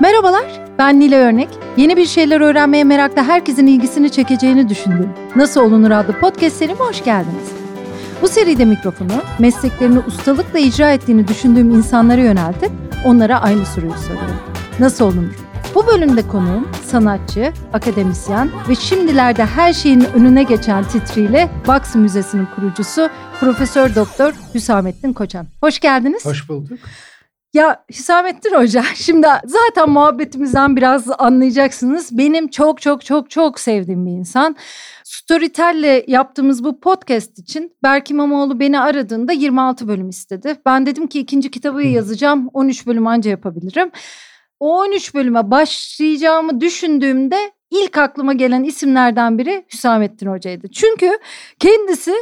Merhabalar, ben Nile Örnek. Yeni bir şeyler öğrenmeye merakla herkesin ilgisini çekeceğini düşündüğüm Nasıl Olunur adlı podcast serime hoş geldiniz. Bu seride mikrofonu mesleklerini ustalıkla icra ettiğini düşündüğüm insanlara yöneltip onlara aynı soruyu soruyorum. Nasıl olunur? Bu bölümde konuğum sanatçı, akademisyen ve şimdilerde her şeyin önüne geçen titriyle Box Müzesi'nin kurucusu Profesör Doktor Hüsamettin Koçan. Hoş geldiniz. Hoş bulduk. Ya Hüsamettin Hoca şimdi zaten muhabbetimizden biraz anlayacaksınız. Benim çok çok çok çok sevdiğim bir insan. Storytel'le yaptığımız bu podcast için Berk İmamoğlu beni aradığında 26 bölüm istedi. Ben dedim ki ikinci kitabı yazacağım 13 bölüm anca yapabilirim. O 13 bölüme başlayacağımı düşündüğümde ilk aklıma gelen isimlerden biri Hüsamettin Hoca'ydı. Çünkü kendisi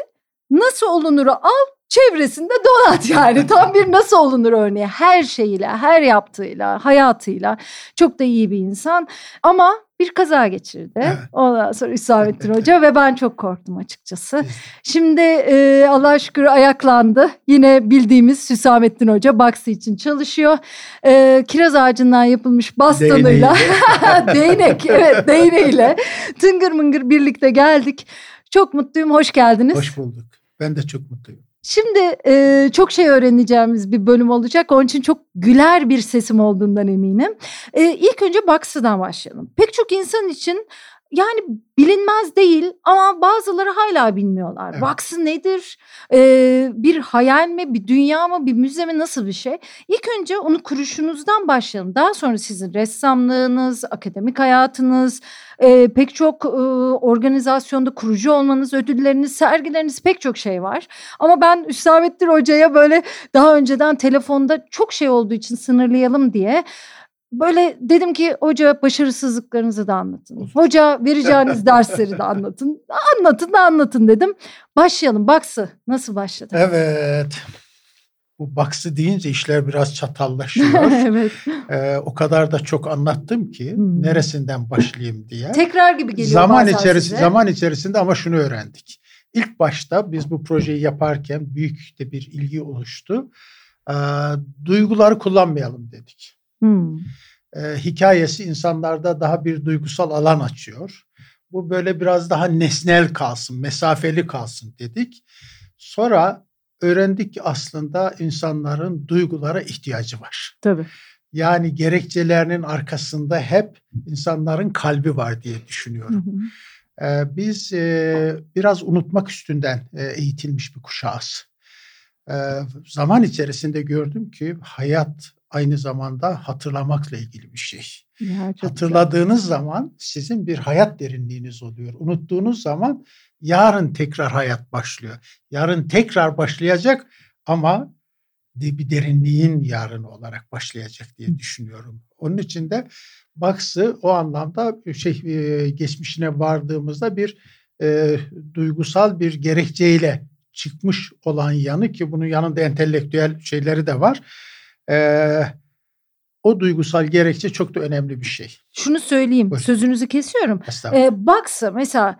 nasıl olunuru al çevresinde donat yani tam bir nasıl olunur örneği her şeyiyle her yaptığıyla hayatıyla çok da iyi bir insan ama bir kaza geçirdi. Evet. Ondan sonra Hüsamettin Hoca ve ben çok korktum açıkçası. Şimdi e, Allah'a şükür ayaklandı. Yine bildiğimiz Hüsamettin Hoca Baksı için çalışıyor. E, kiraz ağacından yapılmış bastonuyla değnek evet değneğiyle tıngır mıngır birlikte geldik. Çok mutluyum hoş geldiniz. Hoş bulduk. Ben de çok mutluyum. Şimdi e, çok şey öğreneceğimiz bir bölüm olacak. Onun için çok güler bir sesim olduğundan eminim. E, ilk önce Baksı'dan başlayalım. Pek çok insan için yani bilinmez değil ama bazıları hala bilmiyorlar. Evet. Baksı nedir? Ee, bir hayal mi, bir dünya mı, bir müze mi nasıl bir şey? İlk önce onu kuruşunuzdan başlayalım. Daha sonra sizin ressamlığınız, akademik hayatınız, e, pek çok e, organizasyonda kurucu olmanız, ödülleriniz, sergileriniz pek çok şey var. Ama ben Hüsamettin Hoca'ya böyle daha önceden telefonda çok şey olduğu için sınırlayalım diye böyle dedim ki hoca başarısızlıklarınızı da anlatın. Hoca vereceğiniz dersleri de anlatın. Anlatın da anlatın dedim. Başlayalım. Baksı nasıl başladı? Evet. Bu baksı deyince işler biraz çatallaşıyor. evet. Ee, o kadar da çok anlattım ki hmm. neresinden başlayayım diye. Tekrar gibi geliyor zaman içerisinde zaman içerisinde ama şunu öğrendik. İlk başta biz bu projeyi yaparken büyük de bir ilgi oluştu. Ee, duyguları kullanmayalım dedik. Hmm. Ee, hikayesi insanlarda daha bir duygusal alan açıyor. Bu böyle biraz daha nesnel kalsın, mesafeli kalsın dedik. Sonra öğrendik ki aslında insanların duygulara ihtiyacı var. Tabii. Yani gerekçelerinin arkasında hep insanların kalbi var diye düşünüyorum. Hı hı. Biz e, biraz unutmak üstünden e, eğitilmiş bir kuşağız. Zaman içerisinde gördüm ki hayat aynı zamanda hatırlamakla ilgili bir şey. Ya, Hatırladığınız güzel. zaman sizin bir hayat derinliğiniz oluyor. Unuttuğunuz zaman yarın tekrar hayat başlıyor. Yarın tekrar başlayacak ama bir derinliğin yarın olarak başlayacak diye düşünüyorum. Onun için de Baksı o anlamda şey geçmişine vardığımızda bir e, duygusal bir gerekçeyle çıkmış olan yanı ki bunun yanında entelektüel şeyleri de var e, o duygusal gerekçe çok da önemli bir şey. Şunu söyleyeyim Buyurun. sözünüzü kesiyorum. Ee, Baksı mesela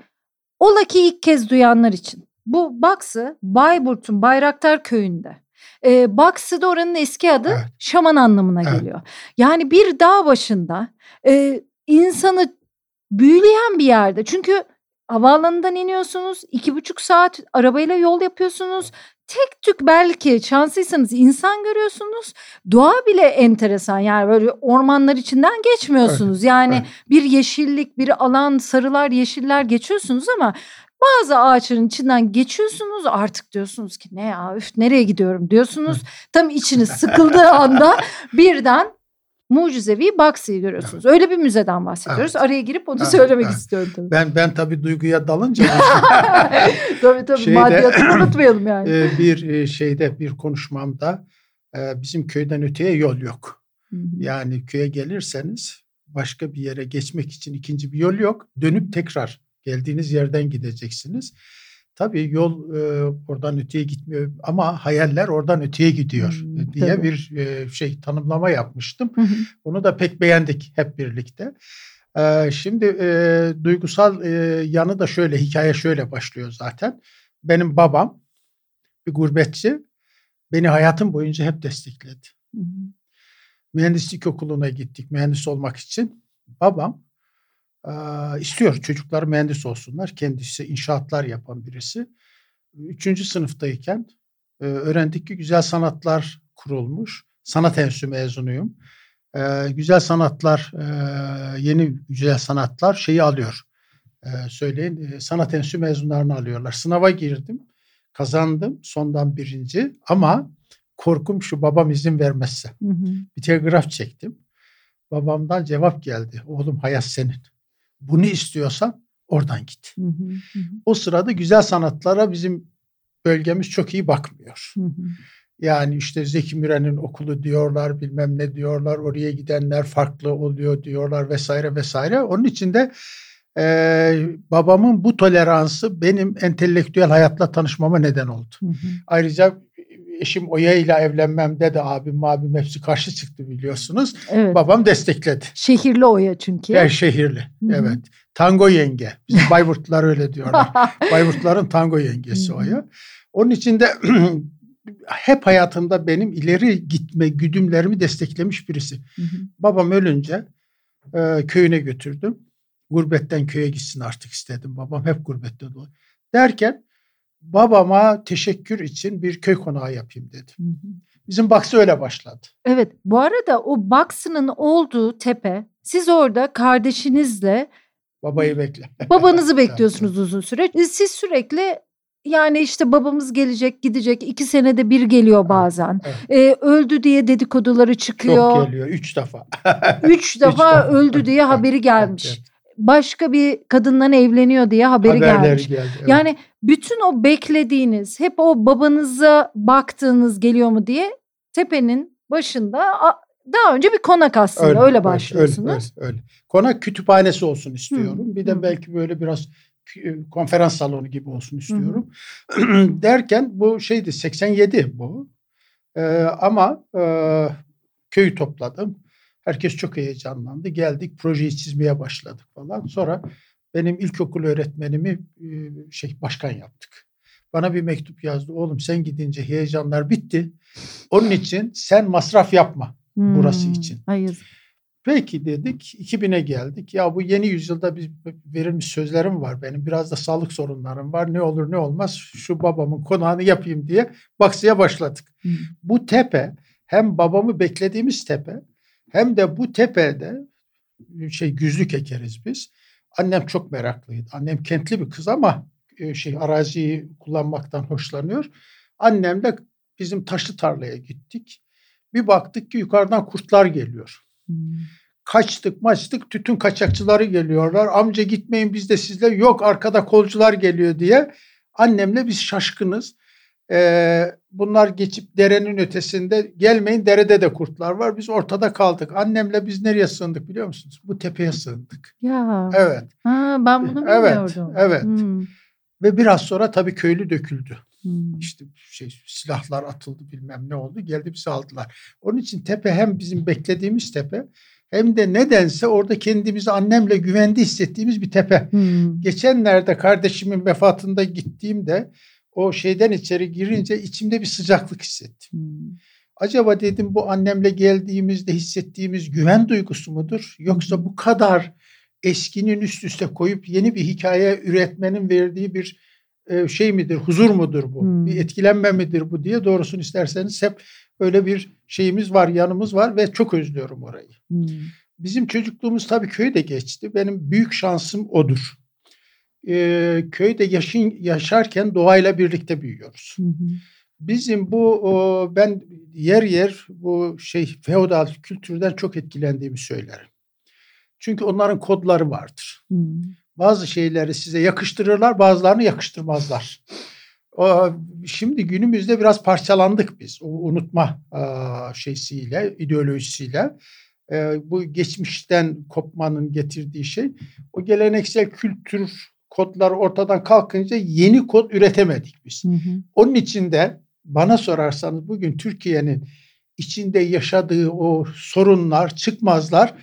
ola ki ilk kez duyanlar için. Bu Baksı Bayburt'un Bayraktar köyünde. Ee, Baksı da oranın eski adı evet. şaman anlamına evet. geliyor. Yani bir dağ başında e, insanı büyüleyen bir yerde. Çünkü havaalanından iniyorsunuz. iki buçuk saat arabayla yol yapıyorsunuz tek tük belki şanslıysanız insan görüyorsunuz. Doğa bile enteresan yani böyle ormanlar içinden geçmiyorsunuz. Evet, yani evet. bir yeşillik, bir alan, sarılar, yeşiller geçiyorsunuz ama bazı ağaçların içinden geçiyorsunuz artık diyorsunuz ki ne ya üf nereye gidiyorum diyorsunuz. Tam içiniz sıkıldığı anda birden mucizevi Baksı'yı görüyorsunuz. Evet. Öyle bir müzeden bahsediyoruz. Evet. Araya girip onu evet, söylemek evet. istiyorum tabii. Ben ben tabii duyguya dalınca tabii tabii şeyde, maddiyatı unutmayalım yani. Bir şeyde bir konuşmamda bizim köyden öteye yol yok. Yani köye gelirseniz başka bir yere geçmek için ikinci bir yol yok. Dönüp tekrar geldiğiniz yerden gideceksiniz. Tabii yol e, oradan öteye gitmiyor ama hayaller oradan öteye gidiyor hmm, diye tabii. bir e, şey tanımlama yapmıştım. Hı Onu da pek beğendik hep birlikte. E, şimdi e, duygusal e, yanı da şöyle, hikaye şöyle başlıyor zaten. Benim babam bir gurbetçi beni hayatım boyunca hep destekledi. Hı mühendislik okuluna gittik mühendis olmak için. Babam e, istiyor çocuklar mühendis olsunlar. Kendisi inşaatlar yapan birisi. Üçüncü sınıftayken öğrendik ki güzel sanatlar kurulmuş. Sanat enstitüsü mezunuyum. E, güzel sanatlar, e, yeni güzel sanatlar şeyi alıyor. E, söyleyin, e, sanat enstitüsü mezunlarını alıyorlar. Sınava girdim, kazandım, sondan birinci ama korkum şu babam izin vermezse. Hı hı. Bir telgraf çektim. Babamdan cevap geldi. Oğlum hayat senin. Bunu istiyorsan oradan git. Hı hı hı. O sırada güzel sanatlara bizim bölgemiz çok iyi bakmıyor. Hı hı. Yani işte Zeki Müren'in okulu diyorlar, bilmem ne diyorlar, oraya gidenler farklı oluyor diyorlar vesaire vesaire. Onun için de e, babamın bu toleransı benim entelektüel hayatla tanışmama neden oldu. Hı hı. Ayrıca eşim Oya ile evlenmemde de abim abim hepsi karşı çıktı biliyorsunuz. Evet. Babam destekledi. Şehirli Oya çünkü. Ben şehirli. Hı-hı. Evet. Tango yenge. Bizim Bayburtlular öyle diyorlar. Bayburtluların tango yengesi Oya. Onun için de hep hayatımda benim ileri gitme güdümlerimi desteklemiş birisi. Hı hı. Babam ölünce e, köyüne götürdüm. Gurbetten köye gitsin artık istedim. Babam hep gurbette dolu. Derken babama teşekkür için bir köy konağı yapayım dedim. Hı hı. Bizim baksı öyle başladı. Evet bu arada o baksının olduğu tepe siz orada kardeşinizle Babayı bekle. Babanızı bekliyorsunuz uzun süre. Siz sürekli yani işte babamız gelecek gidecek iki senede bir geliyor bazen. Evet. Ee, öldü diye dedikoduları çıkıyor. Çok geliyor üç defa. üç defa öldü diye haberi gelmiş. Evet, evet. Başka bir kadından evleniyor diye haberi Haberleri gelmiş. Geldi, evet. Yani bütün o beklediğiniz hep o babanıza baktığınız geliyor mu diye tepenin başında daha önce bir konak aslında öyle, öyle başlıyorsunuz. Öyle, öyle, öyle. Konak kütüphanesi olsun istiyorum. Hı, bir de belki böyle biraz konferans salonu gibi olsun istiyorum. Derken bu şeydi 87 bu. Ee, ama e, köyü topladım. Herkes çok heyecanlandı. Geldik projeyi çizmeye başladık falan. Sonra benim ilkokul öğretmenimi e, şey başkan yaptık. Bana bir mektup yazdı. Oğlum sen gidince heyecanlar bitti. Onun için sen masraf yapma hmm, burası için. Hayır. Peki dedik 2000'e geldik. Ya bu yeni yüzyılda bir verilmiş sözlerim var benim. Biraz da sağlık sorunlarım var. Ne olur ne olmaz şu babamın konağını yapayım diye baksıya başladık. Hmm. Bu tepe hem babamı beklediğimiz tepe hem de bu tepede şey güzlük ekeriz biz. Annem çok meraklıydı. Annem kentli bir kız ama e, şey araziyi kullanmaktan hoşlanıyor. Annemle bizim taşlı tarlaya gittik. Bir baktık ki yukarıdan kurtlar geliyor. Hmm. Kaçtık maçtık tütün kaçakçıları geliyorlar. Amca gitmeyin biz de sizle yok arkada kolcular geliyor diye. Annemle biz şaşkınız. Ee, bunlar geçip derenin ötesinde gelmeyin derede de kurtlar var. Biz ortada kaldık. Annemle biz nereye sığındık biliyor musunuz? Bu tepeye sığındık. Ya. Evet. Ha, ben bunu bilmiyordum. Evet. Evet. Hmm. Ve biraz sonra tabii köylü döküldü. Hmm. İşte şey silahlar atıldı bilmem ne oldu. Geldi bizi aldılar. Onun için tepe hem bizim beklediğimiz tepe hem de nedense orada kendimizi annemle güvende hissettiğimiz bir tepe. Hmm. Geçenlerde kardeşimin vefatında gittiğimde o şeyden içeri girince içimde bir sıcaklık hissettim. Hmm. Acaba dedim bu annemle geldiğimizde hissettiğimiz güven duygusu mudur? Yoksa bu kadar eskinin üst üste koyup yeni bir hikaye üretmenin verdiği bir e, şey midir, huzur mudur bu? Hmm. Bir etkilenme midir bu diye doğrusunu isterseniz hep öyle bir şeyimiz var, yanımız var ve çok özlüyorum orayı. Hmm. Bizim çocukluğumuz tabii köyde geçti. Benim büyük şansım odur. Ee, köyde yaşın, yaşarken doğayla birlikte büyüyoruz. Hı Bizim bu o, ben yer yer bu şey feodal kültürden çok etkilendiğimi söylerim. Çünkü onların kodları vardır. Hı. Bazı şeyleri size yakıştırırlar, bazılarını yakıştırmazlar. Şimdi günümüzde biraz parçalandık biz. O unutma şeysiyle, ideolojisiyle. E, bu geçmişten kopmanın getirdiği şey. O geleneksel kültür kodlar ortadan kalkınca yeni kod üretemedik biz. Hı hı. Onun için de bana sorarsanız bugün Türkiye'nin içinde yaşadığı o sorunlar, çıkmazlar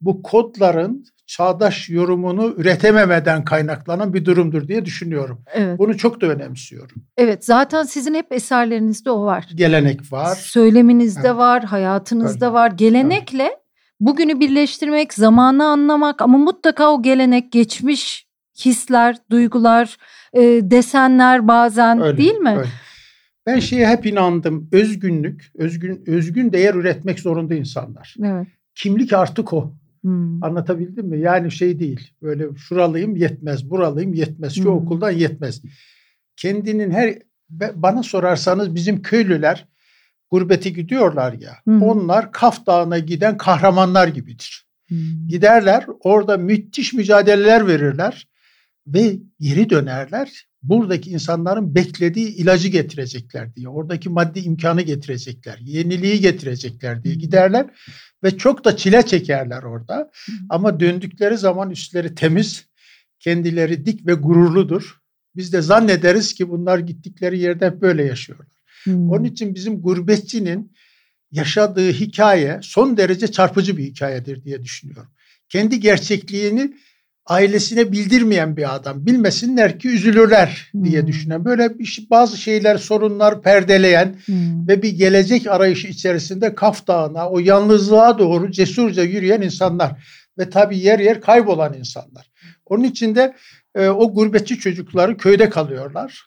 bu kodların çağdaş yorumunu üretememeden kaynaklanan bir durumdur diye düşünüyorum. Evet. Bunu çok da önemsiyorum. Evet zaten sizin hep eserlerinizde o var. Gelenek var. Söyleminizde evet. var, hayatınızda Öyle. var. Gelenekle evet. bugünü birleştirmek, zamanı anlamak ama mutlaka o gelenek geçmiş hisler, duygular, e, desenler bazen öyle, değil mi? Öyle. Ben şeye hep inandım. Özgünlük, özgün özgün değer üretmek zorunda insanlar. Evet. Kimlik artık o. Hmm. Anlatabildim mi? Yani şey değil. Böyle şuralıyım yetmez, buralıyım yetmez, şu hmm. okuldan yetmez. Kendinin her bana sorarsanız bizim köylüler gurbete gidiyorlar ya. Hmm. Onlar Kaf Dağı'na giden kahramanlar gibidir. Hmm. Giderler, orada müthiş mücadeleler verirler ve geri dönerler. Buradaki insanların beklediği ilacı getirecekler diye, oradaki maddi imkanı getirecekler, yeniliği getirecekler diye giderler ve çok da çile çekerler orada. Ama döndükleri zaman üstleri temiz, kendileri dik ve gururludur. Biz de zannederiz ki bunlar gittikleri yerde böyle yaşıyorlar. Hmm. Onun için bizim gurbetçinin yaşadığı hikaye son derece çarpıcı bir hikayedir diye düşünüyorum. Kendi gerçekliğini ailesine bildirmeyen bir adam. Bilmesinler ki üzülürler diye hmm. düşünen. Böyle bir, şey, bazı şeyler, sorunlar perdeleyen hmm. ve bir gelecek arayışı içerisinde Kaf Dağı'na, o yalnızlığa doğru cesurca yürüyen insanlar. Ve tabii yer yer kaybolan insanlar. Onun için de e, o gurbetçi çocukları köyde kalıyorlar.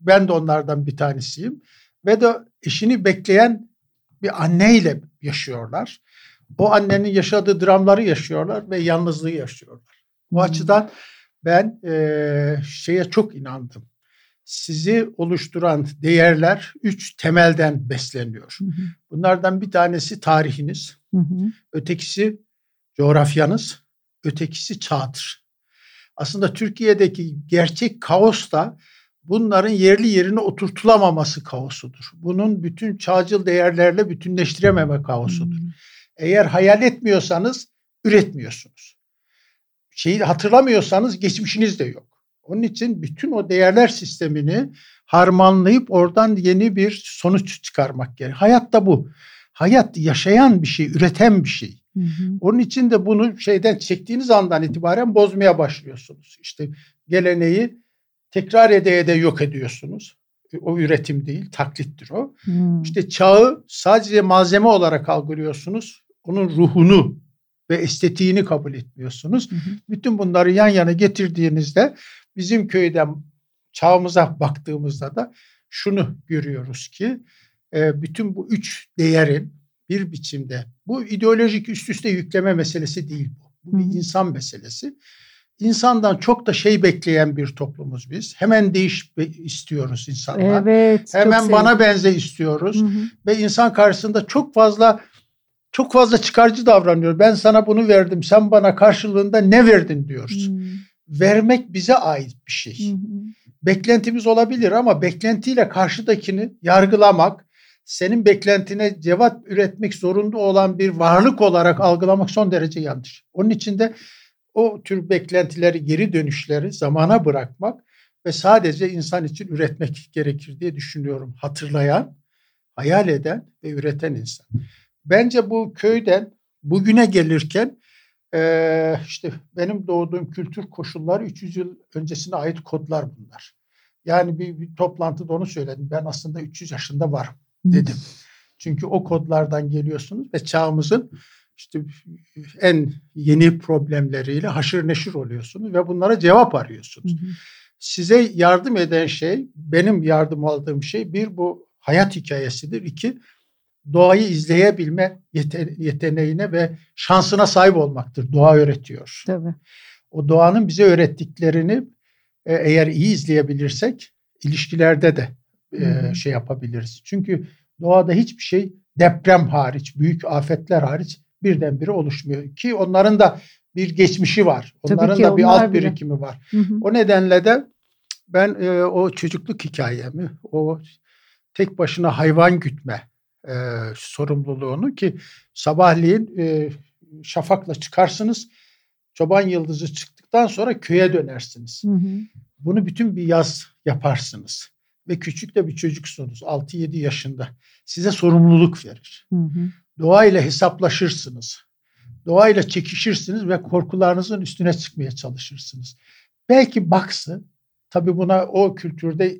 Ben de onlardan bir tanesiyim. Ve de eşini bekleyen bir anneyle yaşıyorlar. O annenin yaşadığı dramları yaşıyorlar ve yalnızlığı yaşıyorlar. Bu açıdan ben e, şeye çok inandım. Sizi oluşturan değerler üç temelden besleniyor. Hı hı. Bunlardan bir tanesi tarihiniz, hı hı. ötekisi coğrafyanız, ötekisi çağdır. Aslında Türkiye'deki gerçek kaos da bunların yerli yerine oturtulamaması kaosudur. Bunun bütün çağcıl değerlerle bütünleştirememe kaosudur. Eğer hayal etmiyorsanız üretmiyorsunuz şeyi hatırlamıyorsanız geçmişiniz de yok. Onun için bütün o değerler sistemini harmanlayıp oradan yeni bir sonuç çıkarmak gerekiyor. Hayat da bu. Hayat yaşayan bir şey, üreten bir şey. Hı hı. Onun için de bunu şeyden çektiğiniz andan itibaren bozmaya başlıyorsunuz. İşte geleneği tekrar ede ede yok ediyorsunuz. O üretim değil, taklittir o. Hmm. İşte çağı sadece malzeme olarak algılıyorsunuz. Onun ruhunu ve estetiğini kabul etmiyorsunuz. Hı hı. Bütün bunları yan yana getirdiğinizde bizim köyden çağımıza baktığımızda da şunu görüyoruz ki e, bütün bu üç değerin bir biçimde bu ideolojik üst üste yükleme meselesi değil bu. Bu bir insan meselesi. İnsandan çok da şey bekleyen bir toplumuz biz. Hemen değiş istiyoruz insanlar. Evet. Hemen bana benze istiyoruz. Hı hı. Ve insan karşısında çok fazla çok fazla çıkarcı davranıyor. Ben sana bunu verdim, sen bana karşılığında ne verdin diyoruz. Hmm. Vermek bize ait bir şey. Hmm. Beklentimiz olabilir ama beklentiyle karşıdakini yargılamak, senin beklentine cevap üretmek zorunda olan bir varlık olarak algılamak son derece yanlış. Onun için de o tür beklentileri, geri dönüşleri zamana bırakmak ve sadece insan için üretmek gerekir diye düşünüyorum. Hatırlayan, hayal eden ve üreten insan. Bence bu köyden bugüne gelirken e, işte benim doğduğum kültür koşulları 300 yıl öncesine ait kodlar bunlar. Yani bir, bir toplantıda onu söyledim. Ben aslında 300 yaşında varım dedim. Çünkü o kodlardan geliyorsunuz ve çağımızın işte en yeni problemleriyle haşır neşir oluyorsunuz ve bunlara cevap arıyorsunuz. Hı hı. Size yardım eden şey, benim yardım aldığım şey bir bu hayat hikayesidir. İki doğayı izleyebilme yeteneğine ve şansına sahip olmaktır. Doğa öğretiyor. Tabii. O doğanın bize öğrettiklerini e, eğer iyi izleyebilirsek ilişkilerde de e, şey yapabiliriz. Çünkü doğada hiçbir şey deprem hariç, büyük afetler hariç birdenbire oluşmuyor ki onların da bir geçmişi var. Onların da bir alt bile. birikimi var. Hı hı. O nedenle de ben e, o çocukluk hikayemi, o tek başına hayvan gütme e, sorumluluğunu ki sabahleyin e, şafakla çıkarsınız. Çoban yıldızı çıktıktan sonra köye dönersiniz. Hı hı. Bunu bütün bir yaz yaparsınız. Ve küçük de bir çocuksunuz 6-7 yaşında. Size sorumluluk verir. Hı hı. Doğayla hesaplaşırsınız. doğayla çekişirsiniz ve korkularınızın üstüne çıkmaya çalışırsınız. Belki baksı, tabii buna o kültürde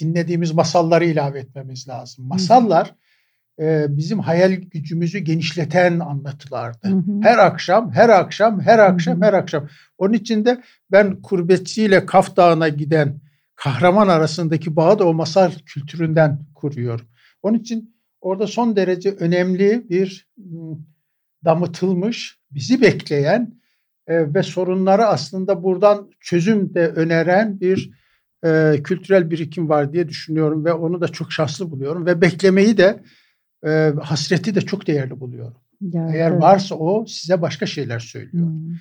dinlediğimiz masalları ilave etmemiz lazım. Masallar e, bizim hayal gücümüzü genişleten anlatılardı. Hı hı. Her akşam, her akşam, her akşam, hı hı. her akşam. Onun için de ben Kurbetçi Kaf Dağı'na giden kahraman arasındaki bağı da o masal kültüründen kuruyorum. Onun için orada son derece önemli bir damıtılmış, bizi bekleyen e, ve sorunları aslında buradan çözüm de öneren bir e, kültürel birikim var diye düşünüyorum ve onu da çok şanslı buluyorum ve beklemeyi de e, hasreti de çok değerli buluyorum. Ya, Eğer evet. varsa o size başka şeyler söylüyor. Hmm.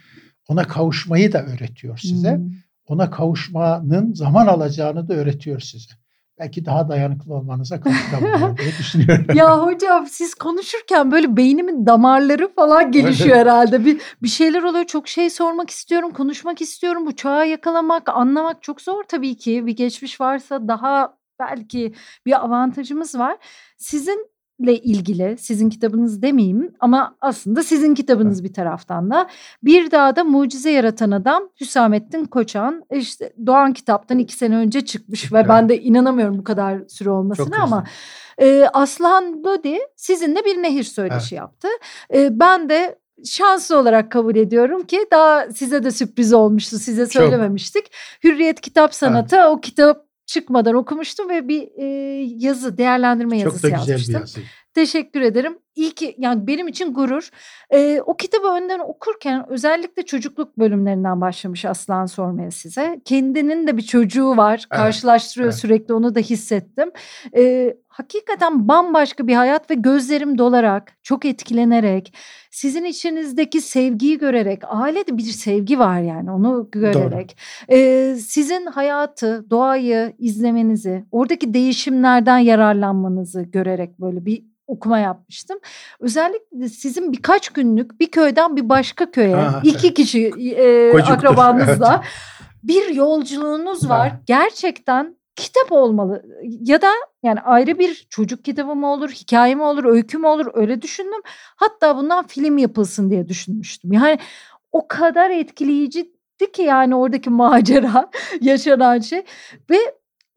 Ona kavuşmayı da öğretiyor size. Hmm. Ona kavuşmanın zaman alacağını da öğretiyor size belki daha dayanıklı olmanıza katkıda bulunuyor diye düşünüyorum. ya hocam siz konuşurken böyle beynimin damarları falan gelişiyor herhalde. Bir, bir şeyler oluyor çok şey sormak istiyorum, konuşmak istiyorum. Bu çağı yakalamak, anlamak çok zor tabii ki. Bir geçmiş varsa daha belki bir avantajımız var. Sizin ile ilgili sizin kitabınız demeyeyim ama aslında sizin kitabınız evet. bir taraftan da. Bir Dağda Mucize Yaratan Adam Hüsamettin Koçan işte Doğan kitaptan iki sene önce çıkmış ve evet. ben de inanamıyorum bu kadar süre olmasına ama e, Aslan Lodi sizinle bir nehir söyleşi evet. yaptı. E, ben de şanslı olarak kabul ediyorum ki daha size de sürpriz olmuştu size söylememiştik. Çok. Hürriyet Kitap Sanatı evet. o kitap çıkmadan okumuştum ve bir e, yazı değerlendirme yazısı Çok da güzel yazmıştım. bir yazı. Teşekkür ederim. İyi ki yani benim için gurur. Ee, o kitabı önden okurken özellikle çocukluk bölümlerinden başlamış Aslan sormaya size. Kendinin de bir çocuğu var. Evet, karşılaştırıyor evet. sürekli onu da hissettim. Ee, hakikaten bambaşka bir hayat ve gözlerim dolarak, çok etkilenerek, sizin içinizdeki sevgiyi görerek, ailede bir sevgi var yani onu görerek. Ee, sizin hayatı, doğayı izlemenizi, oradaki değişimlerden yararlanmanızı görerek böyle bir okuma yapmıştım. Özellikle sizin birkaç günlük bir köyden bir başka köye ha, iki evet. kişi e, akrabanızla evet. bir yolculuğunuz var. Ha. Gerçekten kitap olmalı ya da yani ayrı bir çocuk kitabı mı olur, hikaye mi olur, öykü mü olur öyle düşündüm. Hatta bundan film yapılsın diye düşünmüştüm. Yani o kadar etkileyici ki yani oradaki macera yaşanan şey ve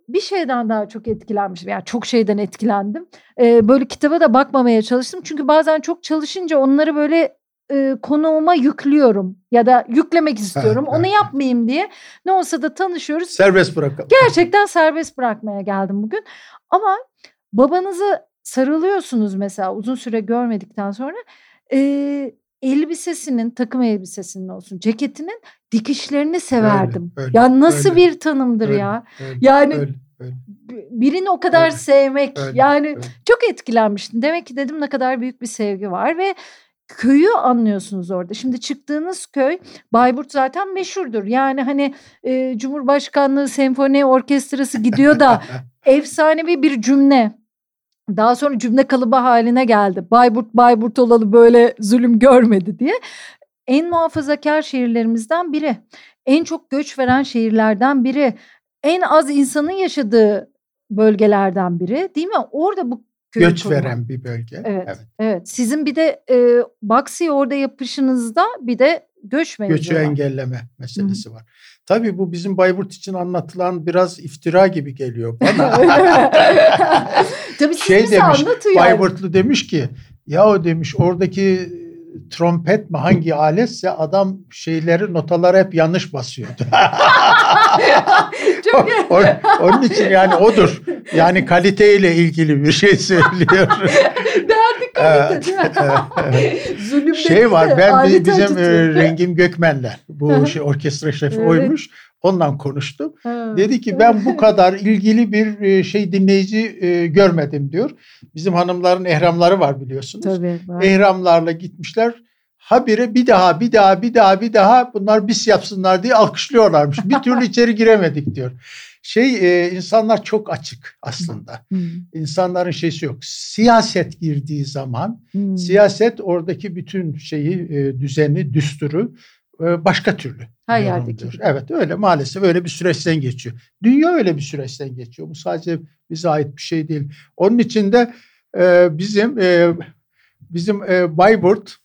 bir şeyden daha çok etkilenmişim. Yani çok şeyden etkilendim. Ee, böyle kitaba da bakmamaya çalıştım. Çünkü bazen çok çalışınca onları böyle e, konuğuma yüklüyorum ya da yüklemek istiyorum. Onu yapmayayım diye. Ne olsa da tanışıyoruz. Serbest bırakalım. Gerçekten serbest bırakmaya geldim bugün. Ama babanızı sarılıyorsunuz mesela uzun süre görmedikten sonra. E, elbisesinin takım elbisesinin olsun ceketinin dikişlerini severdim. Öyle, öyle, ya nasıl öyle, bir tanımdır öyle, ya. Öyle, yani öyle, öyle. birini o kadar öyle, sevmek öyle, yani öyle. çok etkilenmiştim. Demek ki dedim ne kadar büyük bir sevgi var ve köyü anlıyorsunuz orada. Şimdi çıktığınız köy Bayburt zaten meşhurdur. Yani hani e, Cumhurbaşkanlığı Senfoni Orkestrası gidiyor da efsanevi bir cümle daha sonra cümle kalıbı haline geldi. Bayburt Bayburt olalı böyle zulüm görmedi diye. En muhafazakar şehirlerimizden biri. En çok göç veren şehirlerden biri. En az insanın yaşadığı bölgelerden biri değil mi? Orada bu göç kurmak. veren bir bölge. Evet, evet. Evet. Sizin bir de e, Baksi'ye orada yapışınızda bir de göç mevzu Göçü var. engelleme meselesi Hı. var. Tabii bu bizim Bayburt için anlatılan biraz iftira gibi geliyor bana. Tabii şey demiş. Bayburtlu demiş ki ya o demiş oradaki trompet mi hangi aletse adam şeyleri notaları hep yanlış basıyordu. Çok o, onun için yani odur. Yani kaliteyle ilgili bir şey söylüyor. Derdi kalite değil mi? şey var ben bizim acıtıyor. Rengim Gökmen'le bu şey orkestra şefi evet. oymuş. Ondan konuştum. Ha. Dedi ki ben bu kadar ilgili bir e, şey dinleyici e, görmedim diyor. Bizim hanımların ehramları var biliyorsunuz. Tabii, var. Ehramlarla gitmişler. Habire bir daha bir daha bir daha bir daha bunlar bis yapsınlar diye alkışlıyorlarmış. Bir türlü içeri giremedik diyor. Şey e, insanlar çok açık aslında. Hmm. İnsanların şeysi yok. Siyaset girdiği zaman hmm. siyaset oradaki bütün şeyi e, düzeni, düsturu e, başka türlü. Her yerdeki. Evet öyle maalesef öyle bir süreçten geçiyor. Dünya öyle bir süreçten geçiyor. Bu sadece bize ait bir şey değil. Onun için de e, bizim e, bizim e, Bayburt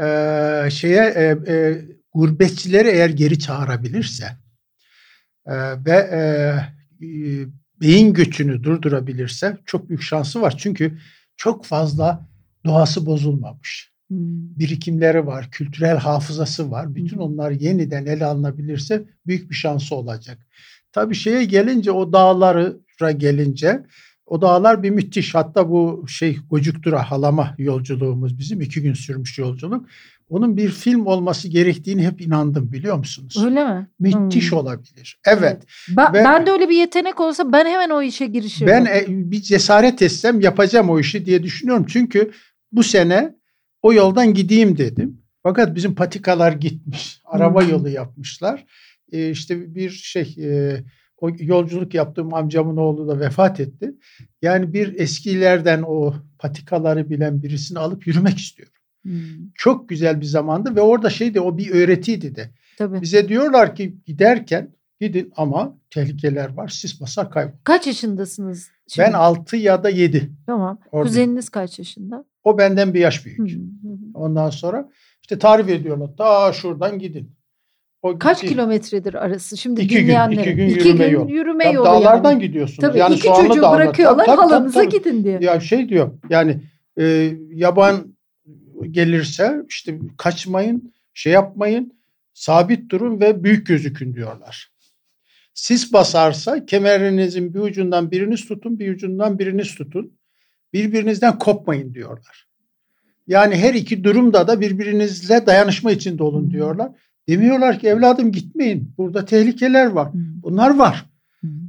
e, şeye e, e, gurbetçileri eğer geri çağırabilirse e, ve e, beyin göçünü durdurabilirse çok büyük şansı var. Çünkü çok fazla doğası bozulmamış. Hmm. Birikimleri var, kültürel hafızası var. Bütün hmm. onlar yeniden ele alınabilirse büyük bir şansı olacak. Tabii şeye gelince o dağlara gelince o dağlar bir müthiş. Hatta bu şey Gocuktura halama yolculuğumuz bizim iki gün sürmüş yolculuk. Onun bir film olması gerektiğini hep inandım biliyor musunuz? Öyle mi? Müthiş hmm. olabilir. Evet. Ben, Ve, ben de öyle bir yetenek olsa ben hemen o işe girişirim. Ben e, bir cesaret etsem yapacağım o işi diye düşünüyorum. Çünkü bu sene o yoldan gideyim dedim. Fakat bizim patikalar gitmiş. Araba hmm. yolu yapmışlar. Ee, işte bir şey e, o yolculuk yaptığım amcamın oğlu da vefat etti. Yani bir eskilerden o patikaları bilen birisini alıp yürümek istiyorum. Hmm. Çok güzel bir zamandı ve orada şeydi o bir öğretiydi de. Tabii. Bize diyorlar ki giderken gidin ama tehlikeler var. Sis basar kaybol. Kaç yaşındasınız? Şimdi? Ben 6 ya da 7. Tamam. Orada. Kuzeniniz kaç yaşında? O benden bir yaş büyük. Hı Ondan sonra işte tarif ediyorlar. Ta şuradan gidin. O Kaç gitti. kilometredir arası? Şimdi iki dinleyenler. Gün, iki gün yürüme gün yol. yürüme yolu Dağlardan yani. gidiyorsunuz. Tabii yani iki çocuğu dağlar. bırakıyorlar tabii, halanıza tabii, tabii. gidin diye. Ya şey diyor yani e, yaban gelirse işte kaçmayın, şey yapmayın, sabit durun ve büyük gözükün diyorlar. Sis basarsa kemerinizin bir ucundan biriniz tutun, bir ucundan biriniz tutun. Birbirinizden kopmayın diyorlar. Yani her iki durumda da birbirinizle dayanışma içinde olun diyorlar. Demiyorlar ki evladım gitmeyin. Burada tehlikeler var. Bunlar var.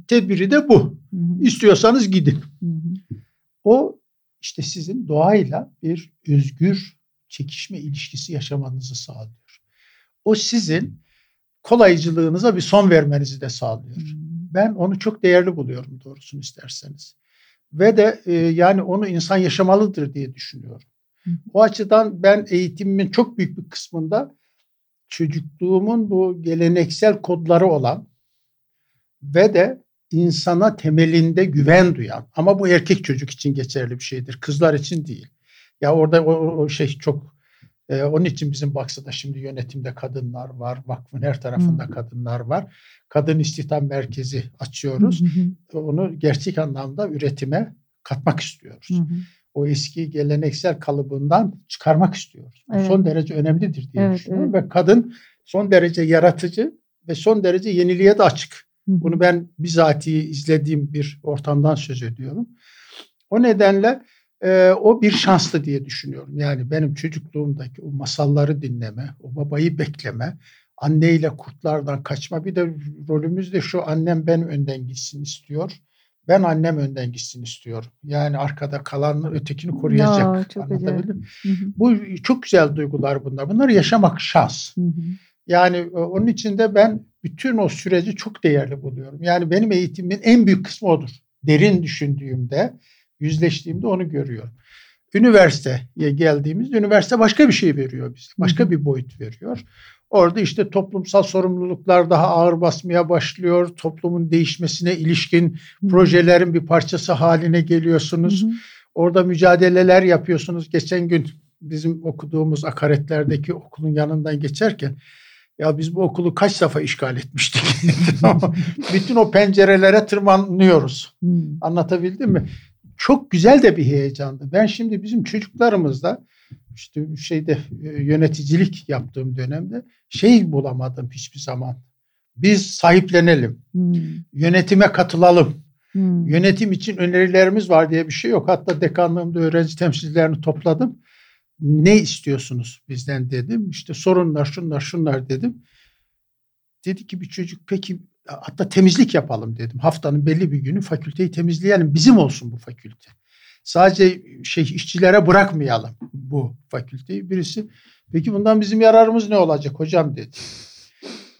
Tedbiri de bu. İstiyorsanız gidin. O işte sizin doğayla bir özgür çekişme ilişkisi yaşamanızı sağlıyor. O sizin kolaycılığınıza bir son vermenizi de sağlıyor. Ben onu çok değerli buluyorum doğrusunu isterseniz. Ve de e, yani onu insan yaşamalıdır diye düşünüyorum. O açıdan ben eğitimimin çok büyük bir kısmında çocukluğumun bu geleneksel kodları olan ve de insana temelinde güven duyan ama bu erkek çocuk için geçerli bir şeydir. Kızlar için değil. Ya orada o, o şey çok e, onun için bizim Baksa'da şimdi yönetimde kadınlar var. Vakfın her tarafında hı. kadınlar var. Kadın istihdam merkezi açıyoruz. Hı hı. Onu gerçek anlamda üretime katmak istiyoruz. Hı hı o eski geleneksel kalıbından çıkarmak istiyoruz. Evet. Son derece önemlidir diye evet, düşünüyorum. Evet. Ve kadın son derece yaratıcı ve son derece yeniliğe de açık. Hı. Bunu ben bizatihi izlediğim bir ortamdan söz ediyorum. O nedenle e, o bir şanslı diye düşünüyorum. Yani benim çocukluğumdaki o masalları dinleme, o babayı bekleme, anneyle kurtlardan kaçma. Bir de rolümüz de şu annem ben önden gitsin istiyor ben annem önden gitsin istiyorum. Yani arkada kalan ötekini koruyacak. Ya, çok Anlatabildim Bu çok güzel duygular bunlar. Bunları yaşamak şans. Hı hı. Yani e, onun için de ben bütün o süreci çok değerli buluyorum. Yani benim eğitimimin en büyük kısmı odur. Derin düşündüğümde, yüzleştiğimde onu görüyorum. Üniversiteye geldiğimizde üniversite başka bir şey veriyor bize. Başka bir boyut veriyor. Orada işte toplumsal sorumluluklar daha ağır basmaya başlıyor. Toplumun değişmesine ilişkin projelerin bir parçası haline geliyorsunuz. Orada mücadeleler yapıyorsunuz. Geçen gün bizim okuduğumuz akaretlerdeki okulun yanından geçerken ya biz bu okulu kaç defa işgal etmiştik. Bütün o pencerelere tırmanıyoruz. Hmm. Anlatabildim mi? Çok güzel de bir heyecandı. Ben şimdi bizim çocuklarımızda işte şeyde e, yöneticilik yaptığım dönemde şey bulamadım hiçbir zaman. Biz sahiplenelim. Hmm. Yönetime katılalım. Hmm. Yönetim için önerilerimiz var diye bir şey yok. Hatta dekanlığımda öğrenci temsilcilerini topladım. Ne istiyorsunuz bizden dedim. İşte sorunlar şunlar şunlar dedim. Dedi ki bir çocuk peki hatta temizlik yapalım dedim. Haftanın belli bir günü fakülteyi temizleyelim. Bizim olsun bu fakülte sadece şey işçilere bırakmayalım bu fakülteyi. Birisi peki bundan bizim yararımız ne olacak hocam dedi.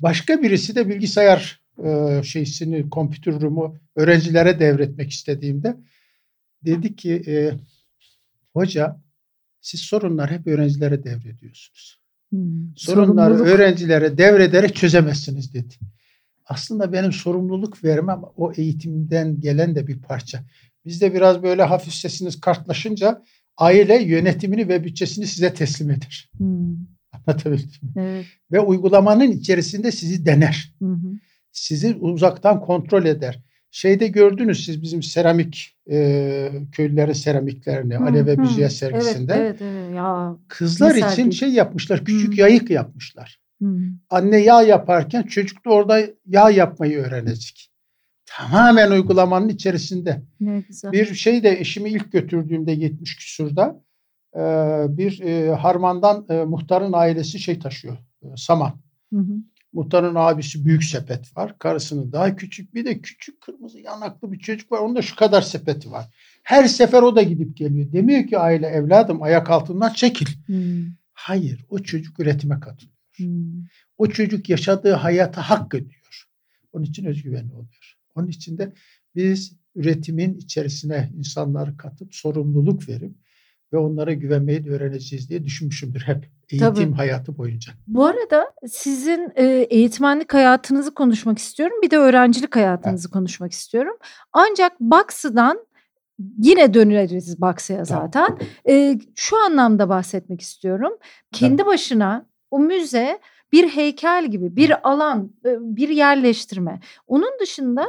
Başka birisi de bilgisayar e, şeysini, room'u öğrencilere devretmek istediğimde dedi ki e, hoca siz sorunlar hep öğrencilere devrediyorsunuz. Hmm, Sorunları sorumluluk. öğrencilere devrederek çözemezsiniz dedi. Aslında benim sorumluluk vermem o eğitimden gelen de bir parça. Bizde biraz böyle hafif sesiniz kartlaşınca aile yönetimini ve bütçesini size teslim eder. Hmm. Anlatabildim mi? Evet. Ve uygulamanın içerisinde sizi dener. Hı hı. Sizi uzaktan kontrol eder. Şeyde gördünüz siz bizim seramik e, köylülerin seramiklerini hı, Alev ve Müziğe sergisinde. Evet, evet, evet. Ya, Kızlar için şey yapmışlar, küçük hı. yayık yapmışlar. Anne yağ yaparken çocuk da orada yağ yapmayı öğrenecek. Tamamen uygulamanın içerisinde. Ne güzel. Bir şey de eşimi ilk götürdüğümde 70 küsurda e, bir e, harmandan e, muhtarın ailesi şey taşıyor. Saman. Hı hı. Muhtarın abisi büyük sepet var. Karısının daha küçük bir de küçük kırmızı yanaklı bir çocuk var. Onun da şu kadar sepeti var. Her sefer o da gidip geliyor. Demiyor ki aile evladım ayak altından çekil. Hmm. Hayır o çocuk üretime katılıyor. Hmm. O çocuk yaşadığı hayata hak ediyor. Onun için özgüvenli oluyor. Onun için de biz üretimin içerisine insanları katıp sorumluluk verip ve onlara güvenmeyi de öğreneceğiz diye düşünmüşümdür hep eğitim Tabii. hayatı boyunca. Bu arada sizin e, eğitmenlik hayatınızı konuşmak istiyorum. Bir de öğrencilik hayatınızı evet. konuşmak istiyorum. Ancak Baksı'dan yine döneriz Baksı'ya zaten. E, şu anlamda bahsetmek istiyorum. Kendi evet. başına o müze bir heykel gibi, bir alan, e, bir yerleştirme. Onun dışında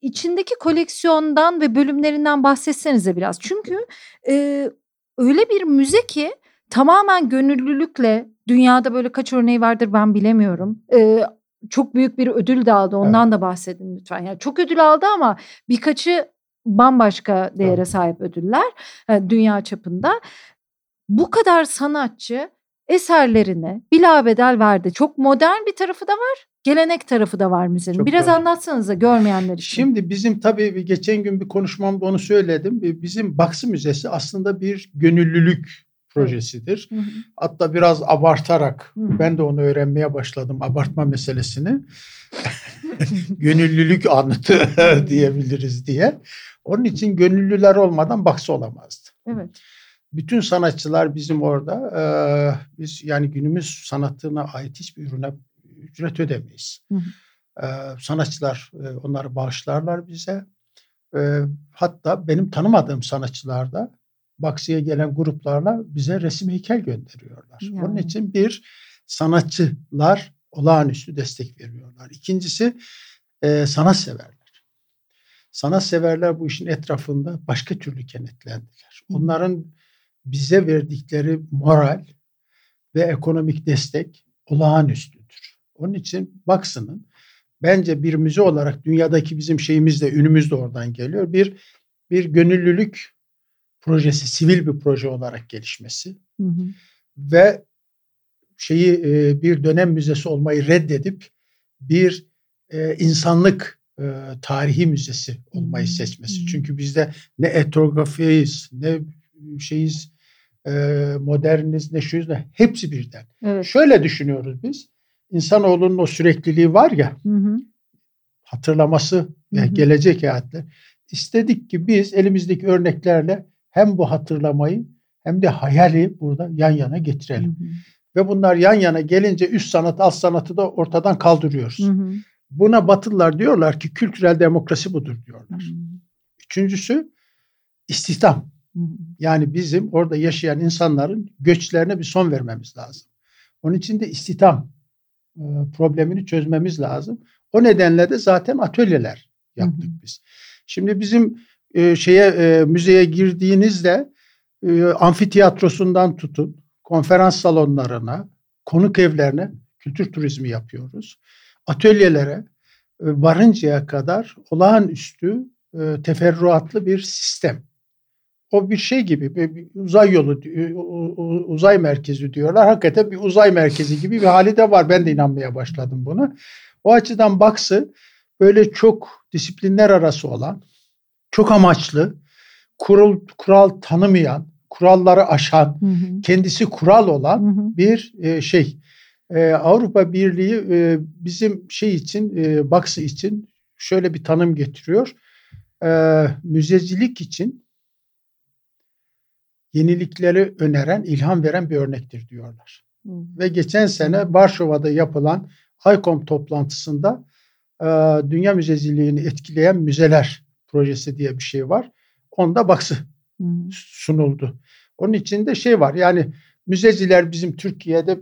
içindeki koleksiyondan ve bölümlerinden bahsetsenize biraz. Çünkü e, öyle bir müze ki tamamen gönüllülükle dünyada böyle kaç örneği vardır ben bilemiyorum. Ee, çok büyük bir ödül de aldı. Ondan evet. da bahsedin lütfen. Yani çok ödül aldı ama birkaçı bambaşka değere evet. sahip ödüller yani dünya çapında. Bu kadar sanatçı eserlerine bilabedel verdi. Çok modern bir tarafı da var. Gelenek tarafı da var müzenin. Çok Biraz doğru. anlatsanıza görmeyenler için. Şimdi bizim tabii geçen gün bir konuşmamda onu söyledim. Bizim Baksı Müzesi aslında bir gönüllülük projesidir. Hı hı. Hatta biraz abartarak hı ben de onu öğrenmeye başladım abartma meselesini. Gönüllülük anıtı diyebiliriz diye. Onun için gönüllüler olmadan baksı olamazdı. Evet. Bütün sanatçılar bizim orada e, biz yani günümüz sanatına ait hiçbir ürüne ücret ödemeyiz. Hı hı. E, sanatçılar e, onları bağışlarlar bize. E, hatta benim tanımadığım sanatçılar da Baksı'ya gelen gruplarla bize resim heykel gönderiyorlar. Yani. Onun için bir sanatçılar olağanüstü destek veriyorlar. İkincisi e, sanat severler. Sanat severler bu işin etrafında başka türlü kenetlendiler. Onların bize verdikleri moral ve ekonomik destek olağanüstüdür. Onun için Baksı'nın bence bir müze olarak dünyadaki bizim şeyimiz de ünümüz de oradan geliyor. Bir bir gönüllülük projesi sivil bir proje olarak gelişmesi hı hı. ve şeyi e, bir dönem müzesi olmayı reddedip bir e, insanlık e, tarihi müzesi olmayı seçmesi. Çünkü bizde ne etnografiyiz ne şeyiz moderniz ne şuyuz ne hepsi birden. Evet. Şöyle düşünüyoruz biz. İnsanoğlunun o sürekliliği var ya hı hı. hatırlaması ve hı hı. gelecek hayatlar. İstedik ki biz elimizdeki örneklerle hem bu hatırlamayı hem de hayali burada yan yana getirelim. Hı hı. Ve bunlar yan yana gelince üst sanat alt sanatı da ortadan kaldırıyoruz. Hı hı. Buna Batılılar diyorlar ki kültürel demokrasi budur diyorlar. Hı hı. Üçüncüsü istihdam. Yani bizim orada yaşayan insanların göçlerine bir son vermemiz lazım. Onun için de istihdam e, problemini çözmemiz lazım. O nedenle de zaten atölyeler yaptık hı hı. biz. Şimdi bizim e, şeye e, müzeye girdiğinizde e, amfiteyatrosundan tutun konferans salonlarına, konuk evlerine kültür turizmi yapıyoruz. Atölyelere e, varıncaya kadar olağanüstü e, teferruatlı bir sistem. O bir şey gibi bir uzay yolu, e, uzay merkezi diyorlar. Hakikaten bir uzay merkezi gibi bir hali de var. Ben de inanmaya başladım buna. O açıdan Baksı böyle çok disiplinler arası olan çok amaçlı, kural, kural tanımayan, kuralları aşan, hı hı. kendisi kural olan hı hı. bir e, şey. E, Avrupa Birliği e, bizim şey için, e, Baksı için şöyle bir tanım getiriyor. E, müzecilik için yenilikleri öneren, ilham veren bir örnektir diyorlar. Hı. Ve geçen sene Varşova'da yapılan ICOM toplantısında e, dünya müzeciliğini etkileyen müzeler projesi diye bir şey var. Onda baksı sunuldu. Onun içinde şey var yani müzeciler bizim Türkiye'de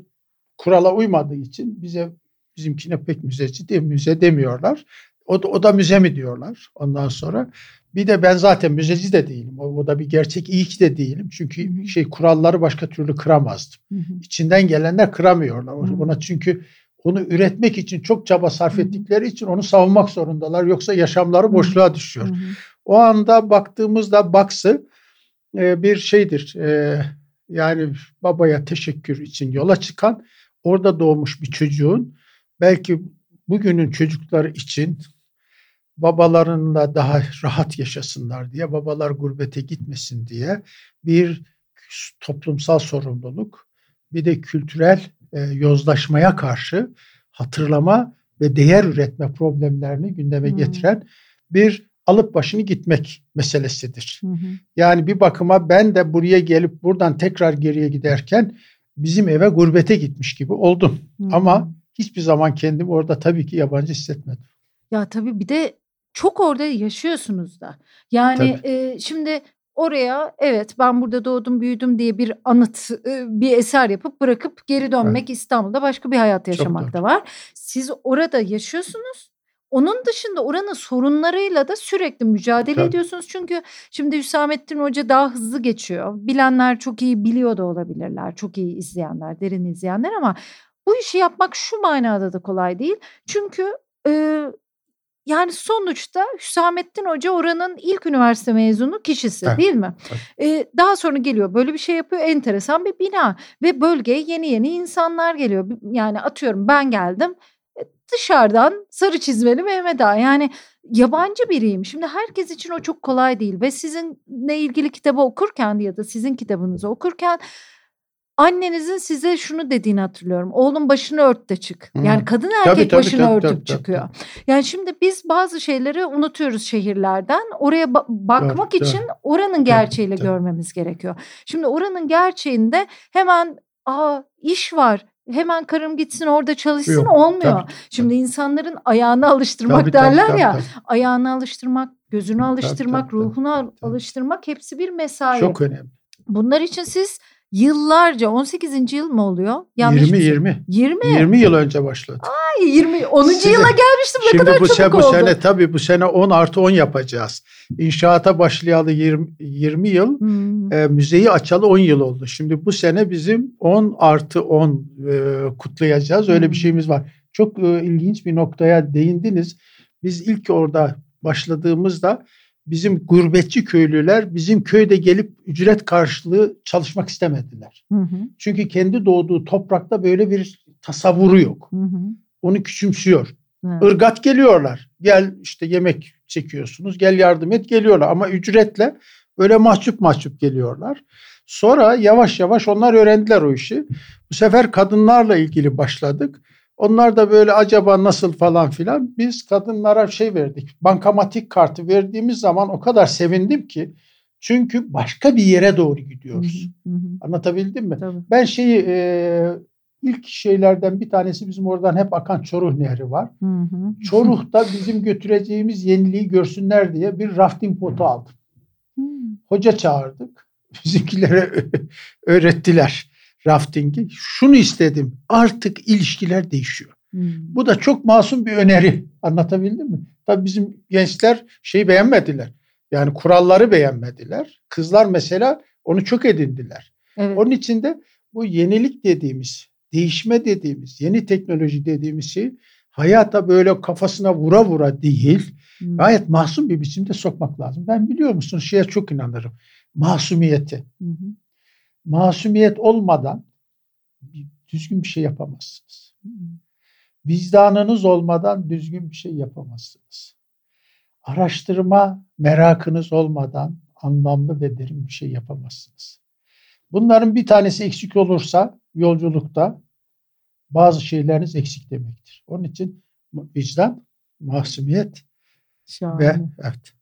kurala uymadığı için bize bizimkine pek müzeci değil müze demiyorlar. O da, o da müze mi diyorlar ondan sonra. Bir de ben zaten müzeci de değilim. O, o da bir gerçek iyi ki de değilim. Çünkü şey kuralları başka türlü kıramazdım. İçinden gelenler kıramıyorlar. Ona çünkü onu üretmek için çok çaba sarf ettikleri için onu savunmak zorundalar. Yoksa yaşamları boşluğa düşüyor. O anda baktığımızda baksı e, bir şeydir. E, yani babaya teşekkür için yola çıkan orada doğmuş bir çocuğun belki bugünün çocukları için babalarınla daha rahat yaşasınlar diye, babalar gurbete gitmesin diye bir toplumsal sorumluluk, bir de kültürel e, yozlaşmaya karşı hatırlama ve değer üretme problemlerini gündeme hmm. getiren bir alıp başını gitmek meselesidir. Hı Yani bir bakıma ben de buraya gelip buradan tekrar geriye giderken bizim eve gurbete gitmiş gibi oldum. Hı Ama hiçbir zaman kendimi orada tabii ki yabancı hissetmedim. Ya tabii bir de çok orada yaşıyorsunuz da. Yani e, şimdi oraya evet ben burada doğdum büyüdüm diye bir anıt bir eser yapıp bırakıp geri dönmek evet. İstanbul'da başka bir hayat yaşamak da var. Siz orada yaşıyorsunuz. Onun dışında oranın sorunlarıyla da sürekli mücadele Tabii. ediyorsunuz. Çünkü şimdi Hüsamettin Hoca daha hızlı geçiyor. Bilenler çok iyi biliyor da olabilirler. Çok iyi izleyenler, derin izleyenler ama bu işi yapmak şu manada da kolay değil. Çünkü e, yani sonuçta Hüsamettin Hoca oranın ilk üniversite mezunu kişisi evet. değil mi? Evet. Ee, daha sonra geliyor böyle bir şey yapıyor enteresan bir bina ve bölgeye yeni yeni insanlar geliyor. Yani atıyorum ben geldim e, dışarıdan sarı çizmeli Mehmet Ağa yani yabancı biriyim. Şimdi herkes için o çok kolay değil ve sizinle ilgili kitabı okurken ya da sizin kitabınızı okurken annenizin size şunu dediğini hatırlıyorum. Oğlum başını ört de çık. Yani kadın erkek tabii, tabii, başını tabii, örtüp tabii, çıkıyor. Tabii. Yani şimdi biz bazı şeyleri unutuyoruz şehirlerden. Oraya ba- bakmak tabii, için tabii. oranın gerçeğiyle tabii, görmemiz gerekiyor. Şimdi oranın gerçeğinde hemen aa iş var hemen karım gitsin orada çalışsın Yok, olmuyor. Tabii, Şimdi tabii. insanların ayağını alıştırmak tabii, derler tabii, ya. Tabii. Ayağını alıştırmak, gözünü alıştırmak, tabii, tabii, ruhunu tabii. alıştırmak hepsi bir mesai. Çok önemli. Bunlar için siz Yıllarca 18. yıl mı oluyor? Yanlış 20 20. 20. 20 yıl önce başladı. Ay 20 10. Size, yıla gelmiştim ne şimdi kadar bu çabuk sene, oldu. Bu sene tabii bu sene 10 artı 10 yapacağız. İnşaata başlayalı 20, 20 yıl hmm. e, müzeyi açalı 10 yıl oldu. Şimdi bu sene bizim 10 artı 10 e, kutlayacağız. Öyle hmm. bir şeyimiz var. Çok e, ilginç bir noktaya değindiniz. Biz ilk orada başladığımızda bizim gurbetçi köylüler bizim köyde gelip ücret karşılığı çalışmak istemediler. Hı hı. Çünkü kendi doğduğu toprakta böyle bir tasavvuru yok. Hı hı. Onu küçümsüyor. Evet. Irgat geliyorlar. Gel işte yemek çekiyorsunuz. Gel yardım et geliyorlar. Ama ücretle böyle mahcup mahcup geliyorlar. Sonra yavaş yavaş onlar öğrendiler o işi. Bu sefer kadınlarla ilgili başladık. Onlar da böyle acaba nasıl falan filan. Biz kadınlara şey verdik. Bankamatik kartı verdiğimiz zaman o kadar sevindim ki. Çünkü başka bir yere doğru gidiyoruz. Hı hı hı. Anlatabildim mi? Tabii. Ben şeyi e, ilk şeylerden bir tanesi bizim oradan hep akan Çoruh Nehri var. Hı hı. Çoruh'ta bizim götüreceğimiz yeniliği görsünler diye bir rafting botu aldım. Hı. Hoca çağırdık. Bizimkilere öğrettiler raftingi. Şunu istedim. Artık ilişkiler değişiyor. Hmm. Bu da çok masum bir öneri. Anlatabildim mi? Tabii bizim gençler şeyi beğenmediler. Yani kuralları beğenmediler. Kızlar mesela onu çok edindiler. Evet. Onun için de bu yenilik dediğimiz, değişme dediğimiz, yeni teknoloji dediğimiz şey hayata böyle kafasına vura vura değil, hmm. gayet masum bir biçimde sokmak lazım. Ben biliyor musun şeye çok inanırım. Masumiyeti. Hmm masumiyet olmadan düzgün bir şey yapamazsınız. Vicdanınız olmadan düzgün bir şey yapamazsınız. Araştırma merakınız olmadan anlamlı ve derin bir şey yapamazsınız. Bunların bir tanesi eksik olursa yolculukta bazı şeyleriniz eksik demektir. Onun için vicdan, masumiyet Şahane. ve evet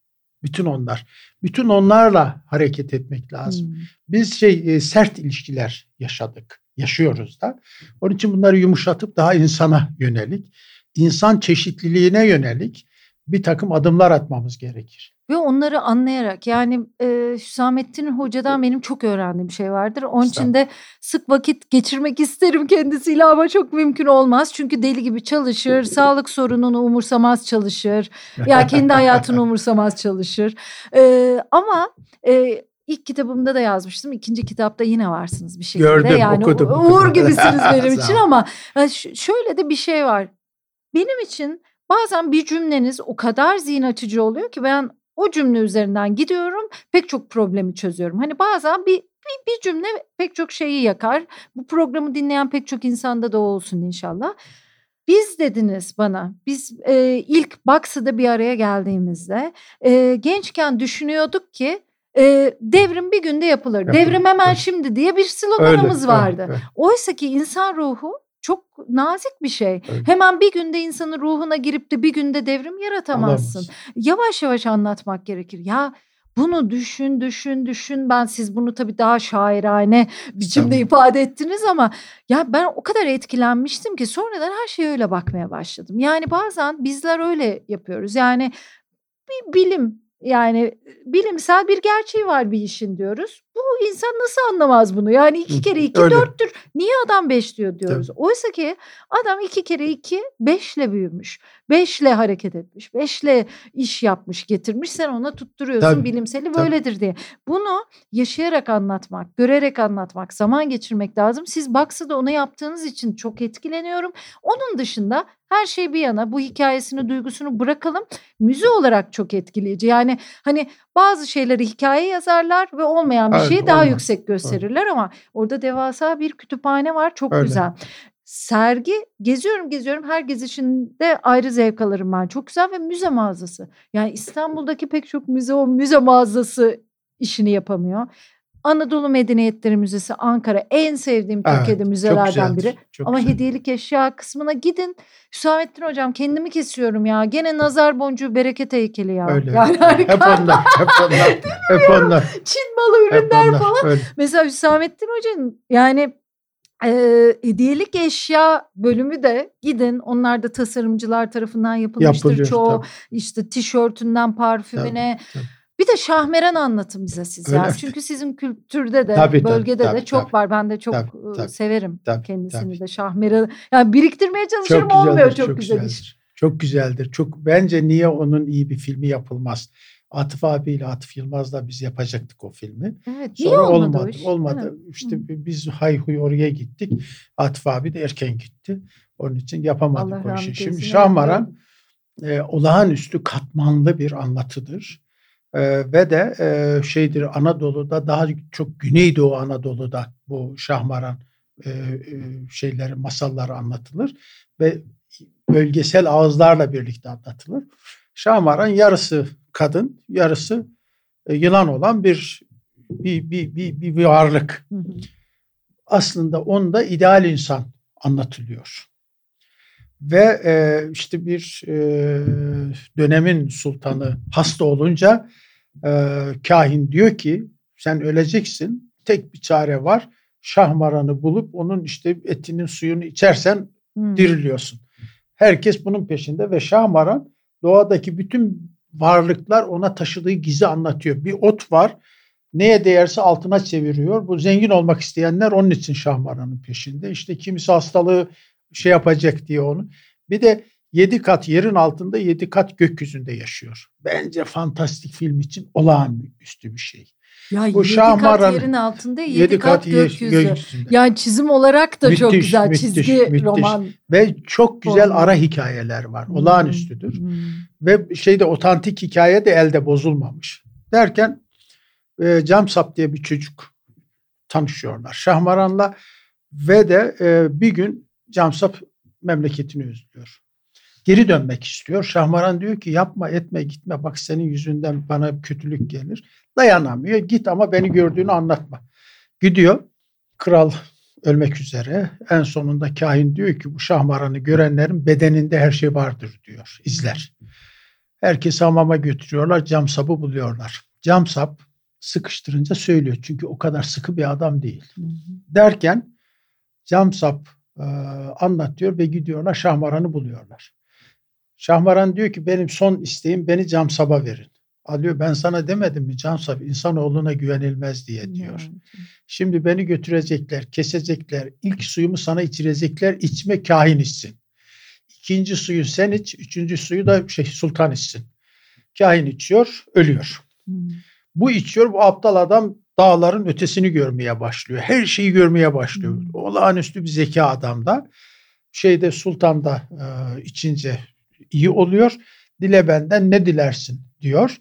bütün onlar. Bütün onlarla hareket etmek lazım. Hmm. Biz şey e, sert ilişkiler yaşadık, yaşıyoruz da. Onun için bunları yumuşatıp daha insana yönelik, insan çeşitliliğine yönelik bir takım adımlar atmamız gerekir. Ve onları anlayarak yani e, Hüsamettin Hoca'dan benim çok öğrendiğim bir şey vardır. Onun için de sık vakit geçirmek isterim kendisiyle ama çok mümkün olmaz. Çünkü deli gibi çalışır, sağlık sorununu umursamaz çalışır. Ya kendi hayatını umursamaz çalışır. E, ama e, ilk kitabımda da yazmıştım. İkinci kitapta yine varsınız bir şekilde. Gördüm, yani okudum. Uğur gibisiniz benim için ama şöyle de bir şey var. Benim için bazen bir cümleniz o kadar zihin açıcı oluyor ki ben o cümle üzerinden gidiyorum pek çok problemi çözüyorum. Hani bazen bir, bir, bir cümle pek çok şeyi yakar. Bu programı dinleyen pek çok insanda da olsun inşallah. Biz dediniz bana, biz e, ilk Baksı'da bir araya geldiğimizde e, gençken düşünüyorduk ki e, devrim bir günde yapılır. Devrim hemen evet. şimdi diye bir sloganımız Öyle, vardı. Evet. Oysa ki insan ruhu çok nazik bir şey. Evet. Hemen bir günde insanın ruhuna girip de bir günde devrim yaratamazsın. Olamaz. Yavaş yavaş anlatmak gerekir. Ya bunu düşün, düşün, düşün. Ben siz bunu tabii daha şairane biçimde tamam. ifade ettiniz ama ya ben o kadar etkilenmiştim ki sonradan her şeye öyle bakmaya başladım. Yani bazen bizler öyle yapıyoruz. Yani bir bilim yani bilimsel bir gerçeği var bir işin diyoruz. Bu insan nasıl anlamaz bunu? Yani iki kere iki Öyle. dörttür. Niye adam beş diyor diyoruz. Tabii. Oysa ki adam iki kere iki beşle büyümüş. Beşle hareket etmiş. Beşle iş yapmış getirmiş. Sen ona tutturuyorsun Tabii. bilimseli Tabii. böyledir diye. Bunu yaşayarak anlatmak, görerek anlatmak, zaman geçirmek lazım. Siz Baks'ı da onu yaptığınız için çok etkileniyorum. Onun dışında her şey bir yana bu hikayesini, duygusunu bırakalım. Müze olarak çok etkileyici. Yani hani bazı şeyleri hikaye yazarlar ve olmayan bir evet, şeyi daha olmaz. yüksek gösterirler evet. ama orada devasa bir kütüphane var. Çok Öyle. güzel. Sergi geziyorum geziyorum her gezişinde ayrı zevk alırım ben. Çok güzel ve müze mağazası. Yani İstanbul'daki pek çok müze o müze mağazası işini yapamıyor. Anadolu Medeniyetleri Müzesi Ankara en sevdiğim evet, Türkiye'de müzelerden biri. Çok Ama güzel. hediyelik eşya kısmına gidin. Hüsamettin hocam kendimi kesiyorum ya. Gene nazar boncuğu bereket heykeli ya. Öyle. Yani hep onlar, hep onlar, hep onlar. Çin malı ürünler onlar, falan. Öyle. Mesela Hüsamettin hocanın yani e, hediyelik eşya bölümü de gidin. Onlar da tasarımcılar tarafından yapılmıştır Yapılıyor, çoğu. Tabii. İşte tişörtünden parfümüne. Tabii, tabii bir de Şahmeran anlatın bize siz Öyle ya. Mi? Çünkü sizin kültürde de tabii, bölgede tabii, de çok tabii. var. Ben de çok tabii, tabii, severim tabii, kendisini tabii. de Şahmeran. Yani biriktirmeye çalışırım çok olmuyor çok, çok güzel güzeldir. iş. Çok güzeldir. Çok bence niye onun iyi bir filmi yapılmaz? Atıf abiyle Atıf Yılmaz'la biz yapacaktık o filmi. Evet, Sonra olmadı. Olmadı. olmadı. İşte Hı. biz hayhuy oraya gittik. Atıf abi de erken gitti. Onun için yapamadık Allah o işi. Şimdi Şahmaran e, olağanüstü katmanlı bir anlatıdır. Ee, ve de e, şeydir Anadolu'da daha çok Güneydoğu Anadolu'da bu Şahmaran e, e, şeyleri masalları anlatılır ve bölgesel ağızlarla birlikte anlatılır. Şahmaran yarısı kadın, yarısı e, yılan olan bir bir bir bir, bir varlık. Aslında onda ideal insan anlatılıyor. Ve e, işte bir e, dönemin sultanı hasta olunca e, kahin diyor ki sen öleceksin. Tek bir çare var. Şahmaranı bulup onun işte etinin suyunu içersen hmm. diriliyorsun. Herkes bunun peşinde ve Şahmaran doğadaki bütün varlıklar ona taşıdığı gizi anlatıyor. Bir ot var. Neye değerse altına çeviriyor. Bu zengin olmak isteyenler onun için Şahmaran'ın peşinde. İşte kimisi hastalığı şey yapacak diye onu. Bir de yedi kat yerin altında yedi kat gökyüzünde yaşıyor. Bence fantastik film için olağanüstü bir şey. Ya Bu yedi kat yerin altında yedi, yedi kat, kat gökyüzü. gökyüzünde. Yani çizim olarak da müthiş, çok güzel müthiş, çizgi müthiş. roman. Ve çok güzel Olma. ara hikayeler var. Hmm. Olağanüstüdür. Hmm. Ve şeyde otantik hikaye de elde bozulmamış. Derken e, Camsap diye bir çocuk tanışıyorlar Şahmaran'la ve de e, bir gün Camsap memleketini özlüyor geri dönmek istiyor. Şahmaran diyor ki yapma etme gitme bak senin yüzünden bana kötülük gelir. Dayanamıyor git ama beni gördüğünü anlatma. Gidiyor kral ölmek üzere en sonunda kahin diyor ki bu Şahmaran'ı görenlerin bedeninde her şey vardır diyor izler. Herkesi hamama götürüyorlar cam sapı buluyorlar. Cam sap sıkıştırınca söylüyor çünkü o kadar sıkı bir adam değil. Derken cam sap e, anlatıyor ve gidiyorlar Şahmaran'ı buluyorlar. Şahmaran diyor ki benim son isteğim beni Camsab'a verin. Alıyor ben sana demedim mi Camsab insanoğluna güvenilmez diye diyor. Şimdi beni götürecekler, kesecekler. İlk suyumu sana içirecekler. içme kahin içsin. İkinci suyu sen iç. Üçüncü suyu da şey sultan içsin. Kahin içiyor, ölüyor. Hmm. Bu içiyor, bu aptal adam dağların ötesini görmeye başlıyor. Her şeyi görmeye başlıyor. Hmm. Olağanüstü bir zeka adamda. Şeyde sultanda e, içince iyi oluyor. Dile benden ne dilersin diyor.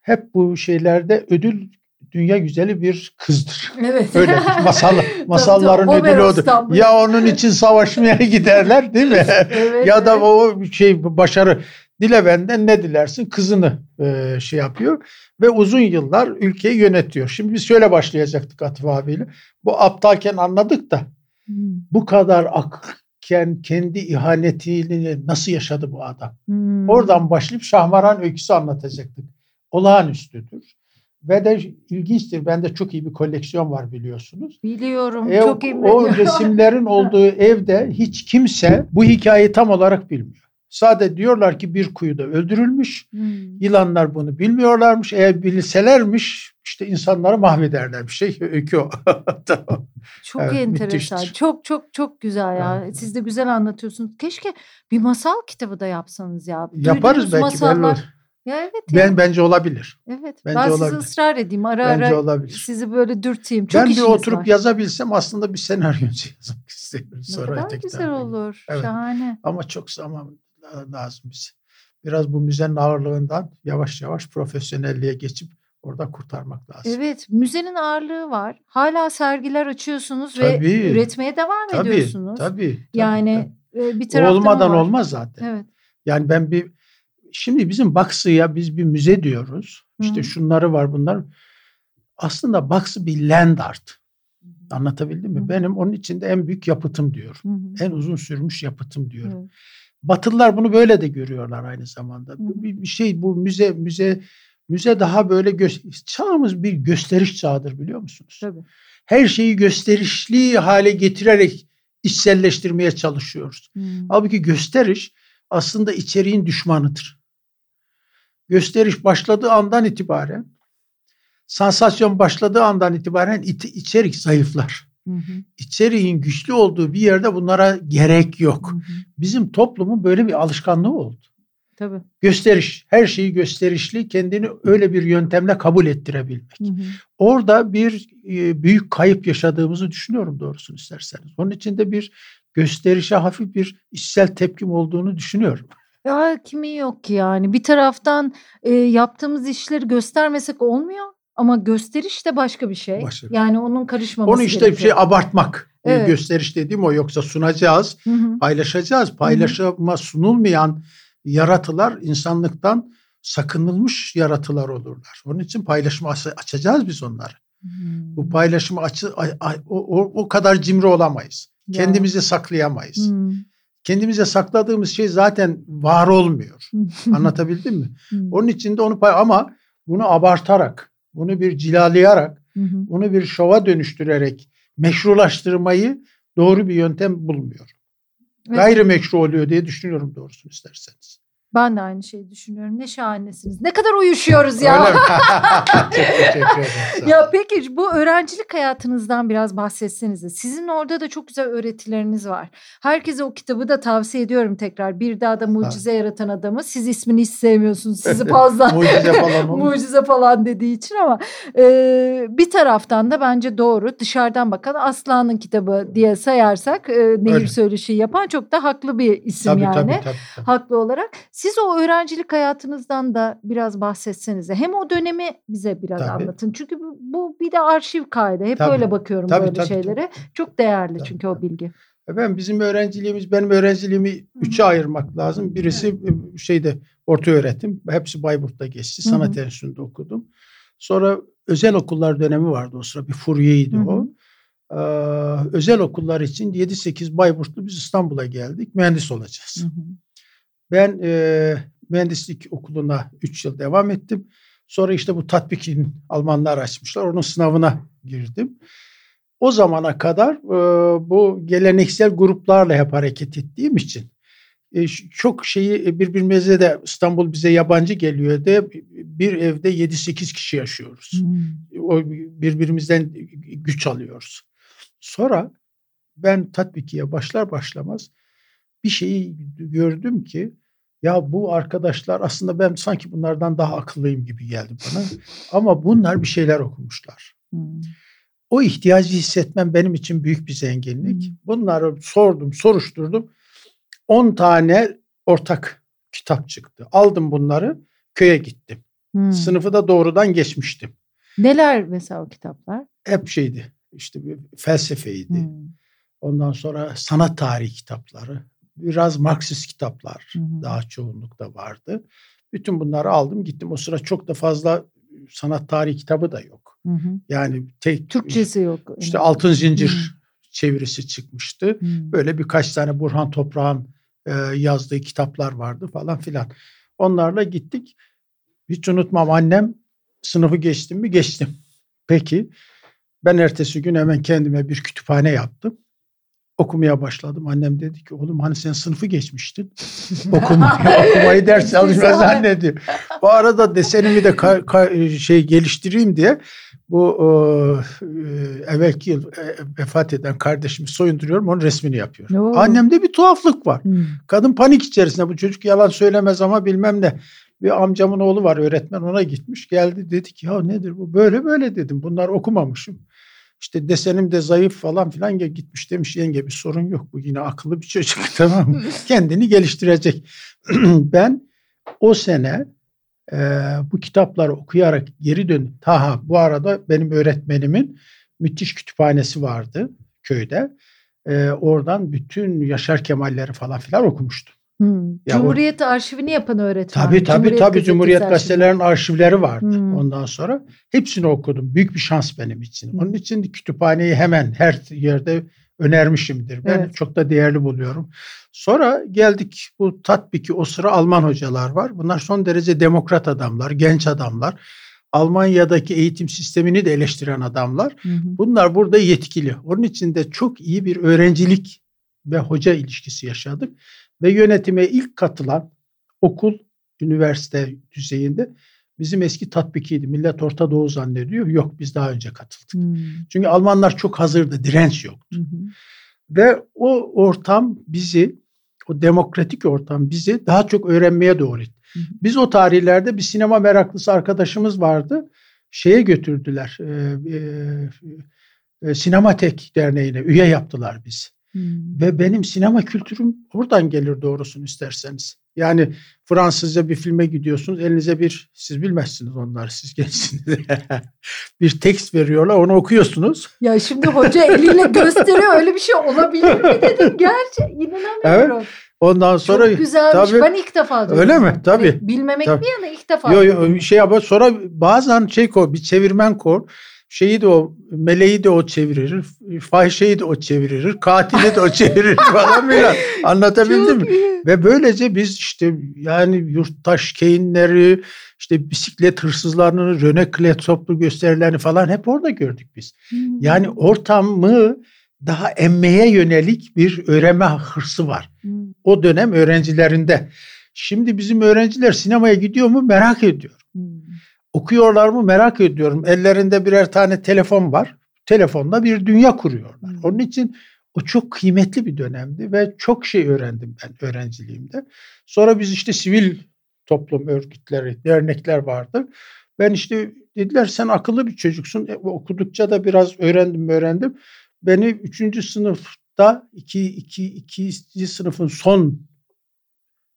Hep bu şeylerde ödül dünya güzeli bir kızdır. Evet. Öyle masal masalların tabii, ödülü odur. Ya onun için savaşmaya giderler değil mi? evet, ya da o şey başarı dile benden ne dilersin kızını e, şey yapıyor ve uzun yıllar ülkeyi yönetiyor. Şimdi biz şöyle başlayacaktık Atıf abiyle. Bu aptalken anladık da hmm. bu kadar akken kendi ihanetiyle nasıl yaşadı bu adam? Hmm. Oradan başlayıp Şahmaran öyküsü anlatacaktık. Olağanüstüdür. Ve de ilginçtir. Bende çok iyi bir koleksiyon var biliyorsunuz. Biliyorum. E, çok iyi. O resimlerin olduğu evde hiç kimse bu hikayeyi tam olarak bilmiyor. Sadece diyorlar ki bir kuyuda öldürülmüş. Hmm. Yılanlar bunu bilmiyorlarmış. Eğer bilselermiş işte insanları mahvederlermiş. Şey öykü o. tamam. Çok evet, enteresan. Müthiştir. Çok çok çok güzel ya. Evet. Siz de güzel anlatıyorsunuz. Keşke bir masal kitabı da yapsanız ya. Yaparız Duyduğunuz belki. Masallar... Ya evet. Ya. Ben bence olabilir. Evet. Bence ben olabilir. sizi ısrar edeyim. Ara bence ara olabilir. sizi böyle dürteyim. Çok ben bir oturup var. yazabilsem aslında bir senaryo yazmak istiyorum. Sonra ne kadar güzel olur. Evet. Şahane. Ama çok zaman lazım bize. Biraz bu müzenin ağırlığından yavaş yavaş profesyonelliğe geçip orada kurtarmak lazım. Evet, müzenin ağırlığı var. Hala sergiler açıyorsunuz tabii, ve üretmeye devam tabii, ediyorsunuz. Tabii, tabii. Yani tabii. bir taraftan olmadan olmaz zaten. Evet. Yani ben bir şimdi bizim Baksı'ya biz bir müze diyoruz. İşte Hı. şunları var bunlar. Aslında Baksı bir land art. Anlatabildim mi? Hı. Benim onun içinde en büyük yapıtım diyor. Hı. En uzun sürmüş yapıtım diyor. Hı. Batılılar bunu böyle de görüyorlar aynı zamanda. Bir, şey bu müze müze müze daha böyle gö- çağımız bir gösteriş çağıdır biliyor musunuz? Tabii. Her şeyi gösterişli hale getirerek içselleştirmeye çalışıyoruz. Hmm. Halbuki gösteriş aslında içeriğin düşmanıdır. Gösteriş başladığı andan itibaren, sansasyon başladığı andan itibaren içerik zayıflar. Hı hı. İçeriğin güçlü olduğu bir yerde bunlara gerek yok. Hı hı. Bizim toplumun böyle bir alışkanlığı oldu. Tabii. Gösteriş, her şeyi gösterişli, kendini öyle bir yöntemle kabul ettirebilmek. Hı hı. Orada bir e, büyük kayıp yaşadığımızı düşünüyorum doğrusunu isterseniz. Onun içinde bir gösterişe hafif bir içsel tepkim olduğunu düşünüyorum. Ya kimi yok ki yani bir taraftan e, yaptığımız işleri göstermesek olmuyor. Ama gösteriş de başka bir şey. Başka. Yani onun karışmaması Onu işte gerekiyor. bir şey abartmak. Evet. Gösteriş dediğim o yoksa sunacağız, hı hı. paylaşacağız. Paylaşıma sunulmayan yaratılar insanlıktan sakınılmış yaratılar olurlar. Onun için paylaşımı açacağız biz onları. Hmm. Bu paylaşımı açı, o, o, o kadar cimri olamayız. Ya. Kendimizi saklayamayız. Hmm. Kendimize sakladığımız şey zaten var olmuyor. Anlatabildim mi? Hmm. Onun için de onu pay ama bunu abartarak bunu bir cilalayarak, hı hı. bunu bir şova dönüştürerek meşrulaştırmayı doğru bir yöntem bulmuyor. Evet. Gayrimeşru oluyor diye düşünüyorum doğrusunu isterseniz. Ben de aynı şeyi düşünüyorum. Ne şahanesiniz. Ne kadar uyuşuyoruz ya. Çok teşekkür ederim. ya peki bu öğrencilik hayatınızdan biraz bahsetsenize. Sizin orada da çok güzel öğretileriniz var. Herkese o kitabı da tavsiye ediyorum tekrar. Bir daha da mucize ha. yaratan adamı. Siz ismini hiç sevmiyorsunuz. Sizi fazla mucize falan mucize falan dediği için ama e, bir taraftan da bence doğru. Dışarıdan bakan Aslan'ın kitabı diye sayarsak e, Nehir Öyle. Söyleşi yapan çok da haklı bir isim tabii, yani. Tabii, tabii, tabii. Haklı olarak. Siz o öğrencilik hayatınızdan da biraz bahsetsenize. Hem o dönemi bize biraz tabii. anlatın. Çünkü bu, bir de arşiv kaydı. Hep tabii. öyle bakıyorum tabii, böyle tabii, şeylere. Tabii. Çok değerli tabii, çünkü tabii. o bilgi. Ben bizim öğrenciliğimiz, benim öğrenciliğimi üçe ayırmak lazım. Birisi evet. şeyde orta öğretim. Hepsi Bayburt'ta geçti. Sanat Enstitüsü'nde okudum. Sonra özel okullar dönemi vardı o sıra. Bir furyeydi o. Ee, özel okullar için 7-8 Bayburtlu biz İstanbul'a geldik. Mühendis olacağız. Hı hı. Ben e, mühendislik okuluna 3 yıl devam ettim. Sonra işte bu tatbikin Almanlar açmışlar. Onun sınavına girdim. O zamana kadar e, bu geleneksel gruplarla hep hareket ettiğim için e, çok şeyi e, birbirimize de İstanbul bize yabancı geliyor de bir evde 7-8 kişi yaşıyoruz. Hmm. O birbirimizden güç alıyoruz. Sonra ben tatbikiye başlar başlamaz bir şeyi gördüm ki ya bu arkadaşlar aslında ben sanki bunlardan daha akıllıyım gibi geldi bana. Ama bunlar bir şeyler okumuşlar. Hmm. O ihtiyacı hissetmem benim için büyük bir zenginlik. Hmm. Bunları sordum, soruşturdum. 10 tane ortak kitap çıktı. Aldım bunları, köye gittim. Hmm. Sınıfı da doğrudan geçmiştim. Neler mesela o kitaplar? Hep şeydi. İşte bir felsefeydi. Hmm. Ondan sonra sanat tarihi kitapları, biraz Marksist kitaplar hmm. daha çoğunlukta vardı. Bütün bunları aldım gittim. O sıra çok da fazla sanat tarihi kitabı da yok. Hı Yani tek Türkçesi yok. İşte Altın Zincir hı. çevirisi çıkmıştı. Hı. Böyle birkaç tane Burhan Toprağ'ın e, yazdığı kitaplar vardı falan filan. Onlarla gittik. Hiç unutmam annem sınıfı geçtim mi? Geçtim. Peki ben ertesi gün hemen kendime bir kütüphane yaptım okumaya başladım. Annem dedi ki oğlum hani sen sınıfı geçmiştin. Okumayı, okumayı ders çalışma zannediyor. Bu arada desenimi de ka- ka- şey geliştireyim diye bu e, evvelki yıl e, vefat eden kardeşimi soyunduruyorum onun resmini yapıyor. Oo. Annemde bir tuhaflık var. Hmm. Kadın panik içerisinde bu çocuk yalan söylemez ama bilmem ne. Bir amcamın oğlu var öğretmen ona gitmiş geldi dedi ki ya nedir bu böyle böyle dedim bunlar okumamışım. İşte desenim de zayıf falan filan gitmiş demiş yenge bir sorun yok. Bu yine akıllı bir çocuk tamam mı? Kendini geliştirecek. ben o sene e, bu kitapları okuyarak geri döndüm. Taha bu arada benim öğretmenimin müthiş kütüphanesi vardı köyde. E, oradan bütün Yaşar Kemalleri falan filan okumuştum. Hmm. Cumhuriyet o, arşivini yapan öğretmen. Tabii tabii Cumhuriyet tabii Cumhuriyet gazetelerinin arşivleri vardı. Hmm. Ondan sonra hepsini okudum. Büyük bir şans benim için. Hmm. Onun için kütüphaneyi hemen her yerde önermişimdir. Ben evet. çok da değerli buluyorum. Sonra geldik bu tatbiki o sıra Alman hocalar var. Bunlar son derece demokrat adamlar, genç adamlar. Almanya'daki eğitim sistemini de eleştiren adamlar. Hı Bunlar burada yetkili. Onun için de çok iyi bir öğrencilik ve hoca ilişkisi yaşadık ve yönetime ilk katılan okul, üniversite düzeyinde bizim eski tatbikiydi. Millet Orta Doğu zannediyor. Yok biz daha önce katıldık. Hmm. Çünkü Almanlar çok hazırdı, direnç yoktu. Hmm. Ve o ortam bizi, o demokratik ortam bizi daha çok öğrenmeye doğru itti. Hmm. Biz o tarihlerde bir sinema meraklısı arkadaşımız vardı. Şeye götürdüler, e, e, Sinematek Derneği'ne üye yaptılar bizi. Hmm. Ve benim sinema kültürüm oradan gelir doğrusunu isterseniz. Yani Fransızca bir filme gidiyorsunuz elinize bir siz bilmezsiniz onları siz gençsiniz. bir tekst veriyorlar onu okuyorsunuz. Ya şimdi hoca eliyle gösteriyor öyle bir şey olabilir mi dedim gerçi inanamıyorum. Evet. Ondan sonra Çok güzel tabii, ben ilk defa duydum. Öyle mi? Tabii. Hani bilmemek tabii. bir yana ilk defa. Yok yok şey ama sonra bazen şey koy bir çevirmen koy şeyi de o meleği de o çevirir, fahişeyi de o çevirir, katili de o çevirir falan filan. Anlatabildim mi? Ve böylece biz işte yani yurttaş keyinleri, işte bisiklet hırsızlarını, Röne toplu gösterilerini falan hep orada gördük biz. Hmm. Yani ortamı daha emmeye yönelik bir öğrenme hırsı var. Hmm. O dönem öğrencilerinde. Şimdi bizim öğrenciler sinemaya gidiyor mu merak ediyor. Hmm. Okuyorlar mı merak ediyorum. Ellerinde birer tane telefon var. Telefonda bir dünya kuruyorlar. Onun için o çok kıymetli bir dönemdi ve çok şey öğrendim ben öğrenciliğimde. Sonra biz işte sivil toplum örgütleri, dernekler vardı. Ben işte dediler sen akıllı bir çocuksun. E, okudukça da biraz öğrendim öğrendim. Beni üçüncü sınıfta iki, iki, iki sınıfın son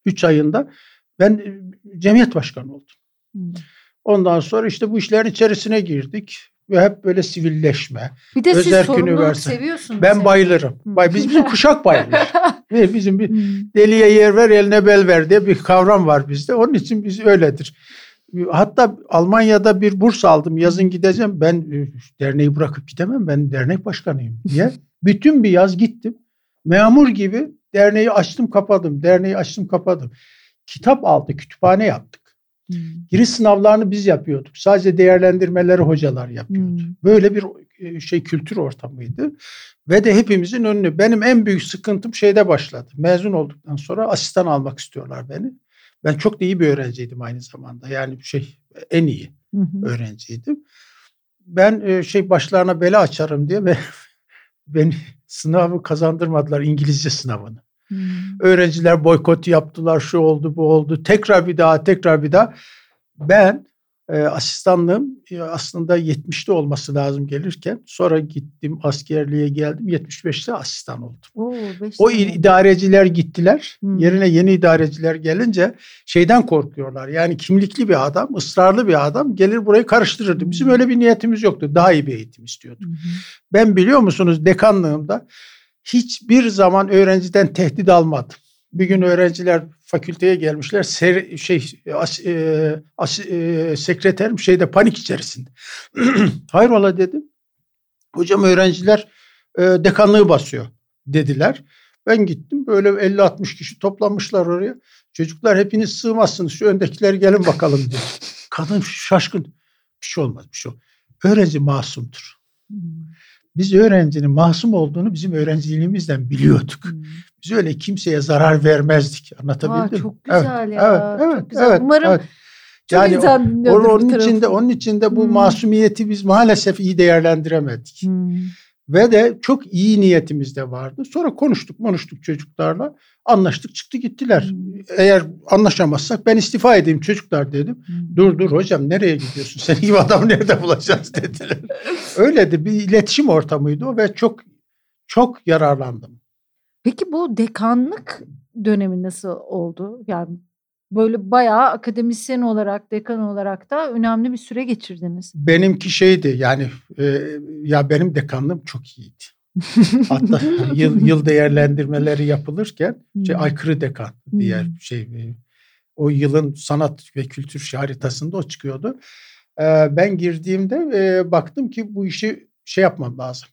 üç ayında ben e, cemiyet başkanı oldum. Hmm. Ondan sonra işte bu işlerin içerisine girdik ve hep böyle sivilleşme. Bir de Özerk siz sorumluluk üniversite. seviyorsunuz. Ben yani. bayılırım. Bay, biz bizim kuşak bayılır. bizim bir deliye yer ver eline bel ver diye bir kavram var bizde. Onun için biz öyledir. Hatta Almanya'da bir burs aldım. Yazın gideceğim. Ben e, derneği bırakıp gidemem. Ben dernek başkanıyım diye. Bütün bir yaz gittim. Memur gibi derneği açtım kapadım. Derneği açtım kapadım. Kitap aldı, kütüphane yaptık. Hmm. Giriş sınavlarını biz yapıyorduk. Sadece değerlendirmeleri hocalar yapıyordu. Hmm. Böyle bir e, şey kültür ortamıydı. Ve de hepimizin önünü. Benim en büyük sıkıntım şeyde başladı. Mezun olduktan sonra asistan almak istiyorlar beni. Ben çok da iyi bir öğrenciydim aynı zamanda. Yani şey en iyi hı öğrenciydim. Ben e, şey başlarına bela açarım diye ve beni sınavı kazandırmadılar İngilizce sınavını. Hmm. Öğrenciler boykot yaptılar, şu oldu, bu oldu. Tekrar bir daha, tekrar bir daha. Ben e, asistanlığım e, aslında 70'te olması lazım gelirken sonra gittim askerliğe geldim 75'te asistan oldum. Oo, o idareciler gittiler. Hmm. Yerine yeni idareciler gelince şeyden korkuyorlar. Yani kimlikli bir adam, ısrarlı bir adam gelir burayı karıştırırdı. Bizim öyle bir niyetimiz yoktu. Daha iyi bir eğitim istiyorduk. Hmm. Ben biliyor musunuz dekanlığımda hiçbir zaman öğrenciden tehdit almadım. Bir gün öğrenciler fakülteye gelmişler. Ser, şey as, e, as, e, sekreterim şeyde panik içerisinde. Hayrola dedim. Hocam öğrenciler e, dekanlığı basıyor dediler. Ben gittim böyle 50-60 kişi toplanmışlar oraya. Çocuklar hepiniz sığmazsınız şu öndekiler gelin bakalım diye. Kadın şaşkın. Bir şey olmaz bir şey olmaz. Öğrenci masumdur. Biz öğrencinin masum olduğunu bizim öğrenciliğimizden biliyorduk. Hmm. Biz öyle kimseye zarar vermezdik. Anlatabildim mi? Çok güzel evet, ya. Evet, çok güzel. Evet, Umarım evet. Yani insan onun içinde onun içinde bu hmm. masumiyeti biz maalesef iyi değerlendiremedik. Hmm. Ve de çok iyi niyetimiz de vardı. Sonra konuştuk, konuştuk çocuklarla. Anlaştık, çıktı gittiler. Hmm. Eğer anlaşamazsak ben istifa edeyim çocuklar dedim. Hmm. Dur dur hocam nereye gidiyorsun? Senin gibi adam nerede bulacağız dediler. Öyle de bir iletişim ortamıydı o ve çok çok yararlandım. Peki bu dekanlık dönemi nasıl oldu? Yani böyle bayağı akademisyen olarak, dekan olarak da önemli bir süre geçirdiniz. Benimki şeydi yani e, ya benim dekanlığım çok iyiydi. Hatta yıl, yıl değerlendirmeleri yapılırken şey, aykırı dekan diğer şey e, o yılın sanat ve kültür haritasında o çıkıyordu. E, ben girdiğimde e, baktım ki bu işi şey yapmam lazım.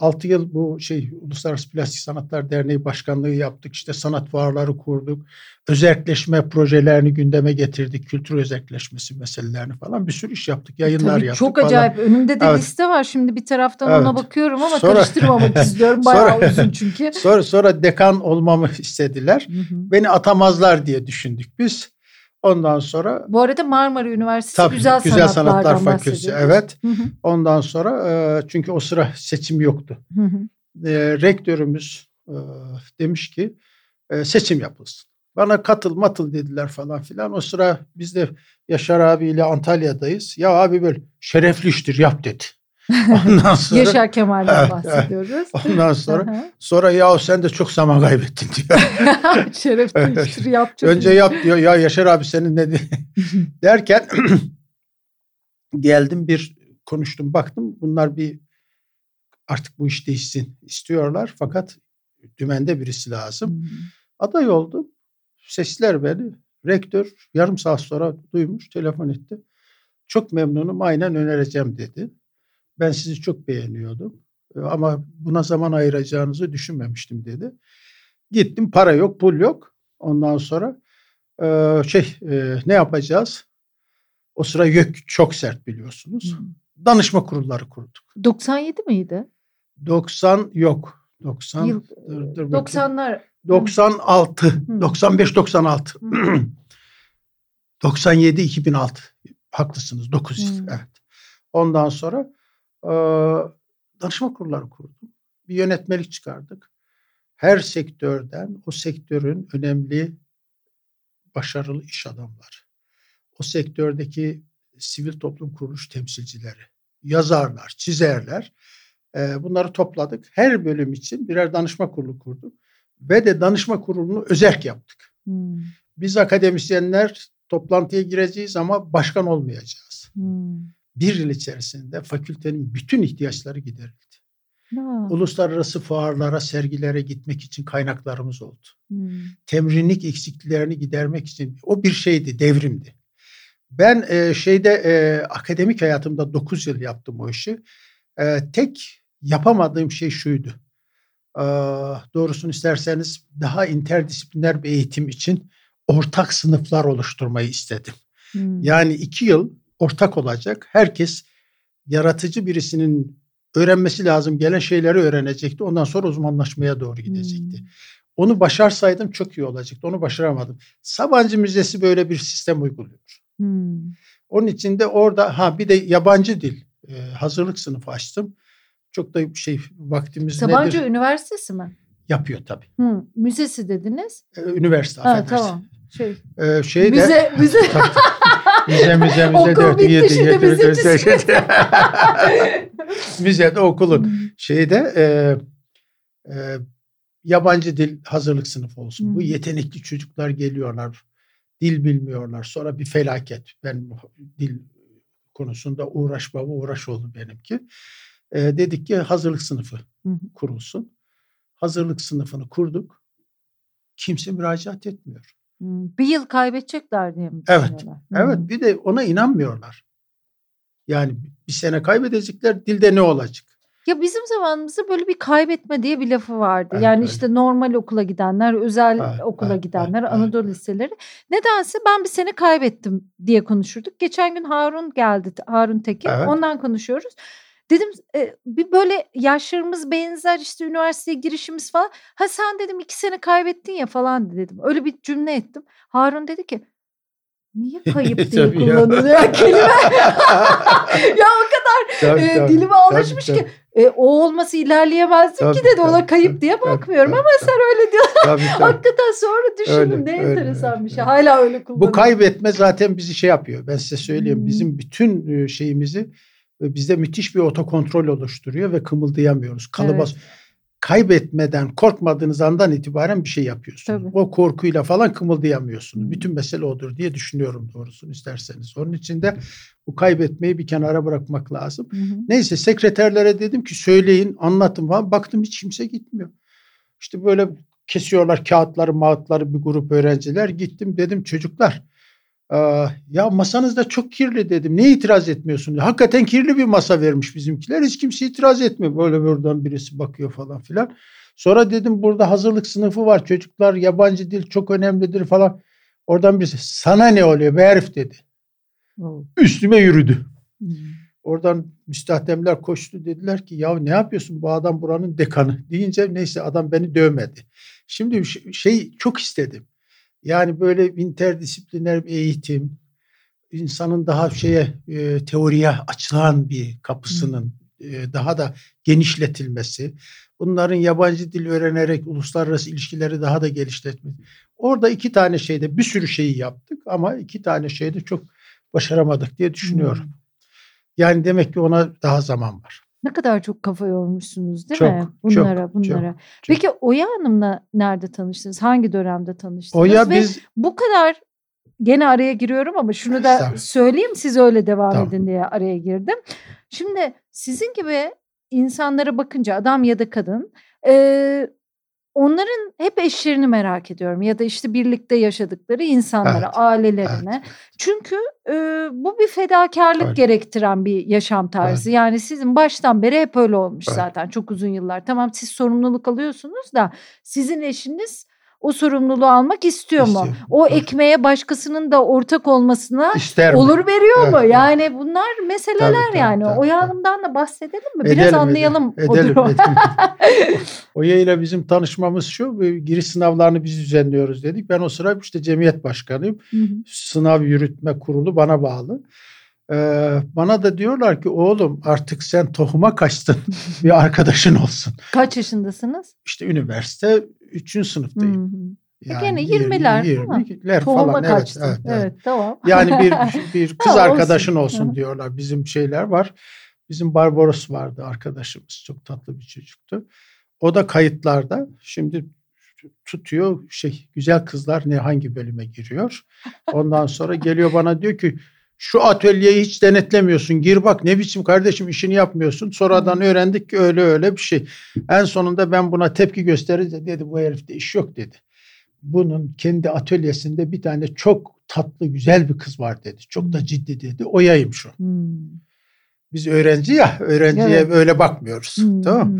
E, 6 yıl bu şey Uluslararası Plastik Sanatlar Derneği Başkanlığı yaptık. İşte sanat fuarları kurduk. Özelleşme projelerini gündeme getirdik. Kültür özelleşmesi meselelerini falan bir sürü iş yaptık. Yayınlar Tabii yaptık Çok falan. acayip. Önümde de evet. liste var. Şimdi bir taraftan evet. ona bakıyorum ama sonra, karıştırmamak istiyorum. Bayağı sonra, uzun çünkü. Sonra, sonra dekan olmamı istediler. Hı hı. Beni atamazlar diye düşündük biz. Ondan sonra Bu arada Marmara Üniversitesi Tabii, Güzel, Güzel Sanatlar Fakültesi evet. Hı hı. Ondan sonra e, çünkü o sıra seçim yoktu. Hı hı. E, rektörümüz e, demiş ki seçim yapılsın. Bana katıl matıl dediler falan filan. O sıra biz de Yaşar abiyle Antalya'dayız. Ya abi böyle şerefli iştir yap dedi. Ondan sonra Yaşar Kemal'den evet, bahsediyoruz. Evet. Ondan sonra sonra ya sen de çok zaman kaybettin diyor. Şeref evet. yap. Önce yap diyor. Ya Yaşar abi senin ne derken geldim bir konuştum baktım bunlar bir artık bu iş değişsin istiyorlar fakat dümende birisi lazım. Hmm. Aday oldum. Sesler beni. Rektör yarım saat sonra duymuş telefon etti. Çok memnunum aynen önereceğim dedi. Ben sizi çok beğeniyordum ama buna zaman ayıracağınızı düşünmemiştim dedi. Gittim para yok pul yok. Ondan sonra e, şey e, ne yapacağız? O sıra YÖK çok sert biliyorsunuz. Hmm. Danışma kurulları kurduk. 97 miydi? 90 yok. 90 Yıl, dur, dur 90'lar 96 hmm. 95 96 hmm. 97 2006 haklısınız 9 hmm. evet. Ondan sonra danışma kurulları kurdum. Bir yönetmelik çıkardık. Her sektörden o sektörün önemli başarılı iş adamları, o sektördeki sivil toplum kuruluş temsilcileri, yazarlar, çizerler bunları topladık. Her bölüm için birer danışma kurulu kurduk ve de danışma kurulunu özerk yaptık. Hmm. Biz akademisyenler toplantıya gireceğiz ama başkan olmayacağız. Hmm bir yıl içerisinde fakültenin bütün ihtiyaçları giderildi. Ha. Uluslararası fuarlara, sergilere gitmek için kaynaklarımız oldu. Hmm. Temrinlik eksikliklerini gidermek için o bir şeydi, devrimdi. Ben e, şeyde e, akademik hayatımda 9 yıl yaptım o işi. E, tek yapamadığım şey şuydu. E, doğrusunu isterseniz daha interdisipliner bir eğitim için ortak sınıflar oluşturmayı istedim. Hmm. Yani iki yıl ortak olacak. Herkes yaratıcı birisinin öğrenmesi lazım gelen şeyleri öğrenecekti. Ondan sonra uzmanlaşmaya doğru gidecekti. Hmm. Onu başarsaydım çok iyi olacaktı. Onu başaramadım. Sabancı Müzesi böyle bir sistem uyguluyor. Hmm. Onun için de orada ha bir de yabancı dil e, hazırlık sınıfı açtım. Çok da şey vaktimiz Sabancı nedir? Üniversitesi mi? Yapıyor tabii. Hı, müzesi dediniz. Ee, üniversite ha, affedersin. Tamam. Şey. Ee, şey müze, de, müze. Müze, müze, müze. Okul bitti yedi, şimdi müzeci Müzede okulun. Şeyde e, e, yabancı dil hazırlık sınıfı olsun. Hmm. Bu yetenekli çocuklar geliyorlar. Dil bilmiyorlar. Sonra bir felaket. Ben dil konusunda uğraş baba uğraş oldu benimki. E, dedik ki hazırlık sınıfı hmm. kurulsun. Hazırlık sınıfını kurduk. Kimse müracaat etmiyor. Bir yıl kaybedecekler diye mi Evet. Evet. Bir de ona inanmıyorlar. Yani bir sene kaybedecekler. Dilde ne olacak? Ya bizim zamanımızda böyle bir kaybetme diye bir lafı vardı. Evet, yani öyle. işte normal okula gidenler, özel evet, okula evet, gidenler, evet, Anadolu evet. liseleri. Nedense ben bir sene kaybettim diye konuşurduk. Geçen gün Harun geldi, Harun Tekin. Evet. Ondan konuşuyoruz. Dedim e, bir böyle yaşlarımız benzer işte üniversiteye girişimiz falan. Ha sen dedim iki sene kaybettin ya falan dedim. Öyle bir cümle ettim. Harun dedi ki Niye kayıp diye kullanılıyor ya kelime? ya o kadar tabii, e, tabii, dilime alışmış tabii, ki. E, o olması ilerleyemezdim tabii, ki dedi. Tabii, Ona kayıp tabii, diye bakmıyorum tabii, ama tabii, sen öyle diyorsun. Hakikaten sonra düşündüm ne öyle, enteresan bir şey. Hala öyle kullanıyorum. Bu kaybetme zaten bizi şey yapıyor. Ben size söyleyeyim. Hmm. Bizim bütün şeyimizi bizde müthiş bir otokontrol oluşturuyor ve kımıldayamıyoruz. Kalıba evet. kaybetmeden korkmadığınız andan itibaren bir şey yapıyorsunuz. Tabii. O korkuyla falan kımıldayamıyorsunuz. Bütün mesele odur diye düşünüyorum doğrusunu isterseniz. Onun için de bu kaybetmeyi bir kenara bırakmak lazım. Hı hı. Neyse sekreterlere dedim ki söyleyin anlatın falan. Baktım hiç kimse gitmiyor. İşte böyle kesiyorlar kağıtları mağıtları bir grup öğrenciler. Gittim dedim çocuklar ya masanız da çok kirli dedim. Ne itiraz etmiyorsun? Hakikaten kirli bir masa vermiş bizimkiler. Hiç kimse itiraz etmiyor. Böyle buradan birisi bakıyor falan filan. Sonra dedim burada hazırlık sınıfı var. Çocuklar yabancı dil çok önemlidir falan. Oradan birisi sana ne oluyor be herif dedi. Oh. Üstüme yürüdü. Hmm. Oradan müstahdemler koştu dediler ki ya ne yapıyorsun bu adam buranın dekanı deyince neyse adam beni dövmedi. Şimdi şey çok istedim. Yani böyle interdisipliner bir eğitim, insanın daha şeye e, teoriye açılan bir kapısının e, daha da genişletilmesi, bunların yabancı dil öğrenerek uluslararası ilişkileri daha da geliştirmek. Orada iki tane şeyde bir sürü şeyi yaptık ama iki tane şeyde çok başaramadık diye düşünüyorum. Hmm. Yani demek ki ona daha zaman var. Ne kadar çok kafa yormuşsunuz değil çok, mi? Bunlara, çok, bunlara. Çok, Peki Oya Hanım'la nerede tanıştınız? Hangi dönemde tanıştınız? Oya Ve biz bu kadar gene araya giriyorum ama şunu da söyleyeyim siz öyle devam tamam. edin diye araya girdim. Şimdi sizin gibi insanlara bakınca adam ya da kadın e, onların hep eşlerini merak ediyorum ya da işte birlikte yaşadıkları insanlara, evet, ailelerine. Evet. Çünkü e, bu bir fedakarlık evet. gerektiren bir yaşam tarzı. Evet. Yani sizin baştan beri hep öyle olmuş evet. zaten çok uzun yıllar. Tamam siz sorumluluk alıyorsunuz da sizin eşiniz o sorumluluğu almak istiyor mu? O evet. ekmeğe başkasının da ortak olmasına İster olur mi? veriyor evet. mu? Yani bunlar meseleler tabii, tabii, yani. Tabii, Oya Hanım'dan da bahsedelim mi? Biraz edelim, anlayalım. Edelim, edelim, edelim. Oya ile bizim tanışmamız şu. Giriş sınavlarını biz düzenliyoruz dedik. Ben o sıra işte cemiyet başkanıyım. Hı hı. Sınav yürütme kurulu bana bağlı. Ee, bana da diyorlar ki oğlum artık sen tohuma kaçtın bir arkadaşın olsun. Kaç yaşındasınız? İşte üniversite 3. sınıftayım. Hı hı. Yani Gene 20'ler 20'ler falan kaçtın. Evet, evet, evet. tamam. Yani bir bir kız arkadaşın olsun hı. diyorlar. Bizim şeyler var. Bizim Barbaros vardı arkadaşımız. Çok tatlı bir çocuktu. O da kayıtlarda. Şimdi tutuyor şey güzel kızlar ne hangi bölüme giriyor. Ondan sonra geliyor bana diyor ki şu atölyeyi hiç denetlemiyorsun. Gir bak ne biçim kardeşim işini yapmıyorsun. Sonradan öğrendik ki öyle öyle bir şey. En sonunda ben buna tepki gösterince dedi bu herifte iş yok dedi. Bunun kendi atölyesinde bir tane çok tatlı güzel bir kız var dedi. Çok da ciddi dedi. O yayım şu. Hmm. Biz öğrenci ya öğrenciye evet. öyle bakmıyoruz. Hmm. Tamam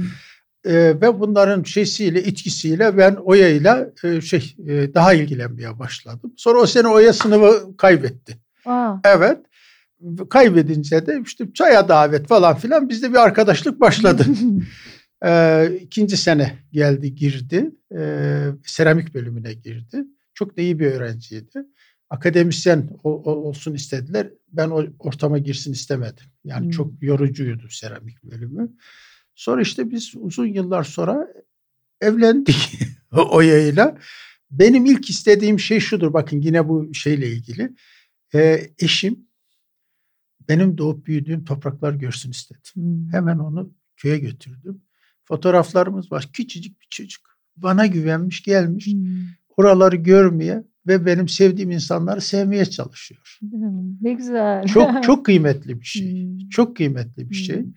e, ve bunların şeysiyle etkisiyle ben Oya'yla e, şey e, daha ilgilenmeye başladım. Sonra o sene Oya sınavı kaybetti. Aa. Evet. Kaybedince de işte çaya davet falan filan bizde bir arkadaşlık başladı. ee, ikinci sene geldi girdi. Ee, seramik bölümüne girdi. Çok da iyi bir öğrenciydi. Akademisyen olsun istediler. Ben o ortama girsin istemedim. Yani hmm. çok yorucuydu seramik bölümü. Sonra işte biz uzun yıllar sonra evlendik Oya'yla. Benim ilk istediğim şey şudur. Bakın yine bu şeyle ilgili. Ee, eşim benim doğup büyüdüğüm topraklar görsün istedim. Hmm. Hemen onu köye götürdüm. Fotoğraflarımız var. Küçücük bir çocuk. Bana güvenmiş gelmiş. Hmm. Oraları görmeye ve benim sevdiğim insanları sevmeye çalışıyor. Ne güzel. Çok çok kıymetli bir şey. Hmm. Çok kıymetli bir şey. Hmm.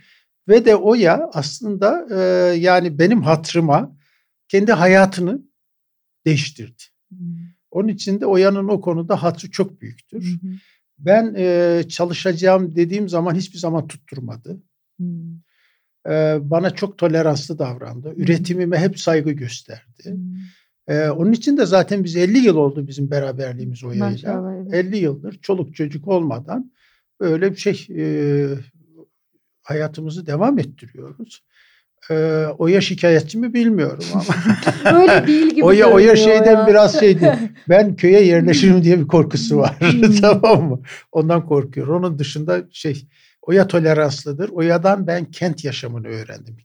Ve de o ya aslında e, yani benim hatırıma kendi hayatını değiştirdi. Onun için de Oya'nın o konuda hatırı çok büyüktür. Hmm. Ben e, çalışacağım dediğim zaman hiçbir zaman tutturmadı. Hmm. E, bana çok toleranslı davrandı. Hmm. Üretimime hep saygı gösterdi. Hmm. E, onun için de zaten biz 50 yıl oldu bizim beraberliğimiz o yayla. Evet. 50 yıldır çoluk çocuk olmadan böyle bir şey e, hayatımızı devam ettiriyoruz. Ee, Oya şikayetçi mi bilmiyorum ama. Öyle değil gibi. Oya, Oya şeyden ya. biraz şeydi. Ben köye yerleşirim diye bir korkusu var. Hmm. tamam mı? Ondan korkuyor. Onun dışında şey Oya toleranslıdır. Oya'dan ben kent yaşamını öğrendim.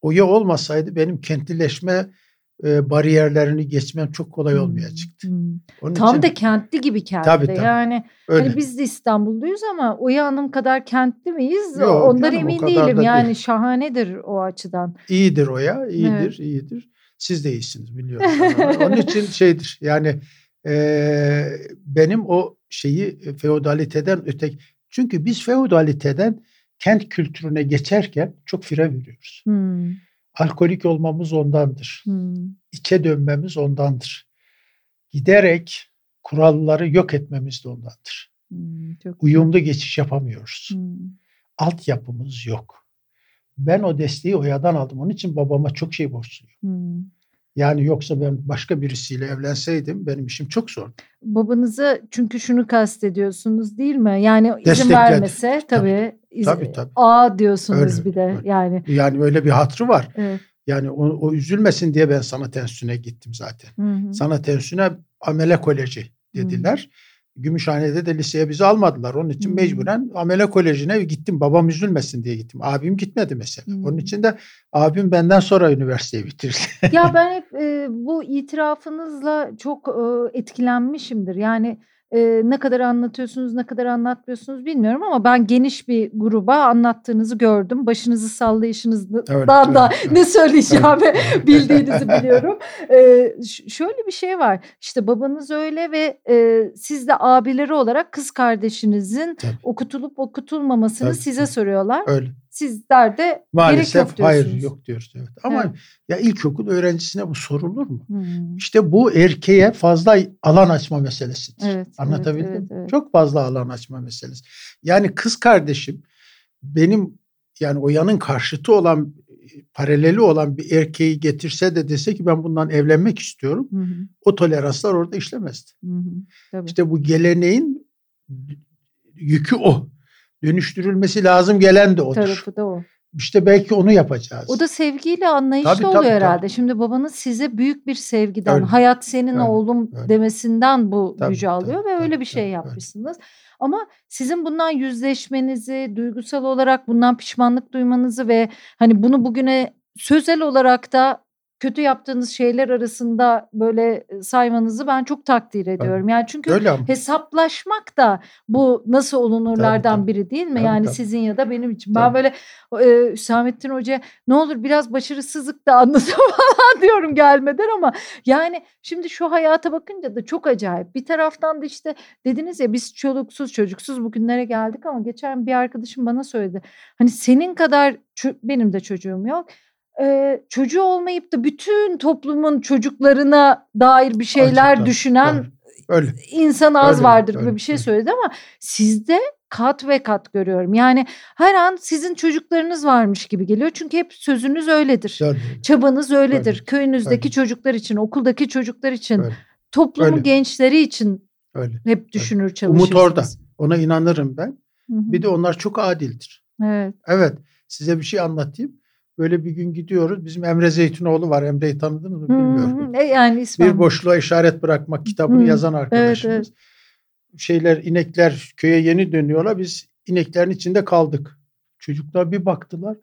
Oya olmasaydı benim kentlileşme e, bariyerlerini geçmem çok kolay olmayacaktı. Hmm. Onun Tam için, da kentli gibi kentli. Tabii, tabii. Yani Öyle. Hani biz de İstanbulluyuz ama Oya Hanım kadar kentli miyiz? Yok, Ondan canım, emin değilim. Yani değil. şahanedir o açıdan. İyidir Oya, iyidir, evet. iyidir. Siz de iyisiniz biliyorum. Onun için şeydir yani e, benim o şeyi feodaliteden ötek çünkü biz feodaliteden kent kültürüne geçerken çok fire veriyoruz. Hmm. Alkolik olmamız ondandır. Hmm. İçe dönmemiz ondandır. Giderek kuralları yok etmemiz de ondandır. Hmm, çok Uyumlu geçiş yapamıyoruz. Hmm. Altyapımız yok. Ben o desteği Oya'dan aldım. Onun için babama çok şey borçluyum. Hmm. Yani yoksa ben başka birisiyle evlenseydim benim işim çok zor. Babanızı çünkü şunu kastediyorsunuz değil mi? Yani izin Destekledi. vermese tabii, tabii, tabii, tabii. A diyorsunuz öyle, bir de öyle. yani. Yani öyle bir hatrı var. Evet. Yani o, o üzülmesin diye ben sanat enstitüsüne gittim zaten. Hı hı. Sanat enstitüsüne amele koleji dediler. Hı. Gümüşhane'de de liseye bizi almadılar. Onun için hmm. mecburen amele kolejine gittim. Babam üzülmesin diye gittim. Abim gitmedi mesela. Hmm. Onun için de abim benden sonra üniversiteyi bitirdi. ya ben hep e, bu itirafınızla çok e, etkilenmişimdir. Yani e, ne kadar anlatıyorsunuz ne kadar anlatmıyorsunuz bilmiyorum ama ben geniş bir gruba anlattığınızı gördüm. Başınızı sallayışınızdan evet, da evet, ne söyleyeceğimi evet. bildiğinizi biliyorum. E, şöyle bir şey var işte babanız öyle ve e, siz de abileri olarak kız kardeşinizin Tabii. okutulup okutulmamasını Tabii. size soruyorlar. Öyle. Sizler de Maalesef gerek yok hayır yok diyoruz. Evet. Ama evet. ya ilkokul öğrencisine bu sorulur mu? Hmm. İşte bu erkeğe fazla alan açma meselesidir. Evet, Anlatabildim evet, evet, evet. Çok fazla alan açma meselesi. Yani kız kardeşim benim yani o yanın karşıtı olan paraleli olan bir erkeği getirse de dese ki ben bundan evlenmek istiyorum. Hı hı. O toleranslar orada işlemezdi. Hı hı. Tabii. İşte bu geleneğin yükü o dönüştürülmesi lazım gelen de odur. Tarafı da o. İşte belki onu yapacağız. O da sevgiyle anlayışlı tabii, oluyor tabii, herhalde. Tabii. Şimdi babanız size büyük bir sevgiden, öyle. hayat senin öyle, oğlum öyle. demesinden bu tabii, gücü alıyor tabii, ve öyle bir şey tabii, yapmışsınız. Öyle. Ama sizin bundan yüzleşmenizi, duygusal olarak bundan pişmanlık duymanızı ve hani bunu bugüne sözel olarak da kötü yaptığınız şeyler arasında böyle saymanızı ben çok takdir ediyorum. Yani çünkü Öyle hesaplaşmak da bu nasıl olunurlardan tabii, tabii. biri değil mi? Tabii, yani tabii. sizin ya da benim için. Tabii. Ben böyle e, Hüsamettin Hoca ne olur biraz başarısızlık da anlatın falan diyorum gelmeden ama yani şimdi şu hayata bakınca da çok acayip. Bir taraftan da işte dediniz ya biz çoluksuz çocuksuz bugünlere geldik ama geçen bir arkadaşım bana söyledi. Hani senin kadar benim de çocuğum yok e, çocuğu olmayıp da bütün toplumun çocuklarına dair bir şeyler Acıktan, düşünen tabii. öyle. insan az Öyle, vardır öyle, gibi bir şey öyle. söyledi ama sizde kat ve kat görüyorum. Yani her an sizin çocuklarınız varmış gibi geliyor. Çünkü hep sözünüz öyledir. Öyle. Çabanız öyledir. Öyle, Köyünüzdeki öyle. çocuklar için, okuldaki çocuklar için, Öyle. toplumun Öyle. gençleri için öyle. hep düşünür çalışırsınız. Umut orada. Ona inanırım ben. Hı hı. Bir de onlar çok adildir. evet. Evet. Size bir şey anlatayım. Böyle bir gün gidiyoruz. Bizim Emre Zeytinoğlu var. Emre'yi tanıdınız mı bilmiyorum. Hı. E, yani ismen. Bir boşluğa işaret bırakmak kitabını Hı. yazan arkadaşımız. evet. Şeyler inekler köye yeni dönüyorlar. Biz ineklerin içinde kaldık. Çocuklar bir baktılar.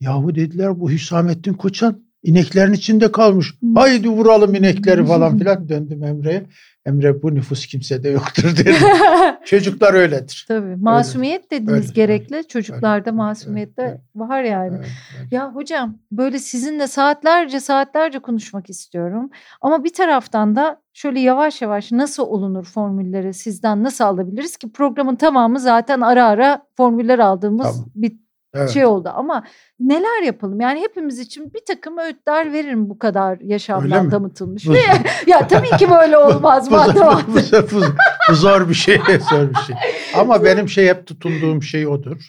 Yahu dediler bu Hüsamettin Koçan ineklerin içinde kalmış. Haydi vuralım inekleri falan filan döndüm Emre'ye. Emre bu nüfus kimsede yoktur dedi. Çocuklar öyledir. Tabii. Masumiyet dediniz Öyle, gerekli. Çocuklarda öyle, masumiyet de öyle. var yani. Evet, evet. Ya hocam böyle sizinle saatlerce saatlerce konuşmak istiyorum. Ama bir taraftan da şöyle yavaş yavaş nasıl olunur formülleri sizden nasıl alabiliriz ki programın tamamı zaten ara ara formüller aldığımız Tamam. bir Evet. şey oldu. Ama neler yapalım? Yani hepimiz için bir takım öğütler veririm bu kadar yaşamdan damıtılmış. Ve ya tabii ki böyle olmaz. madde bu, bu, bu, zor bir şey, zor bir şey. Ama benim şey hep tutunduğum şey odur.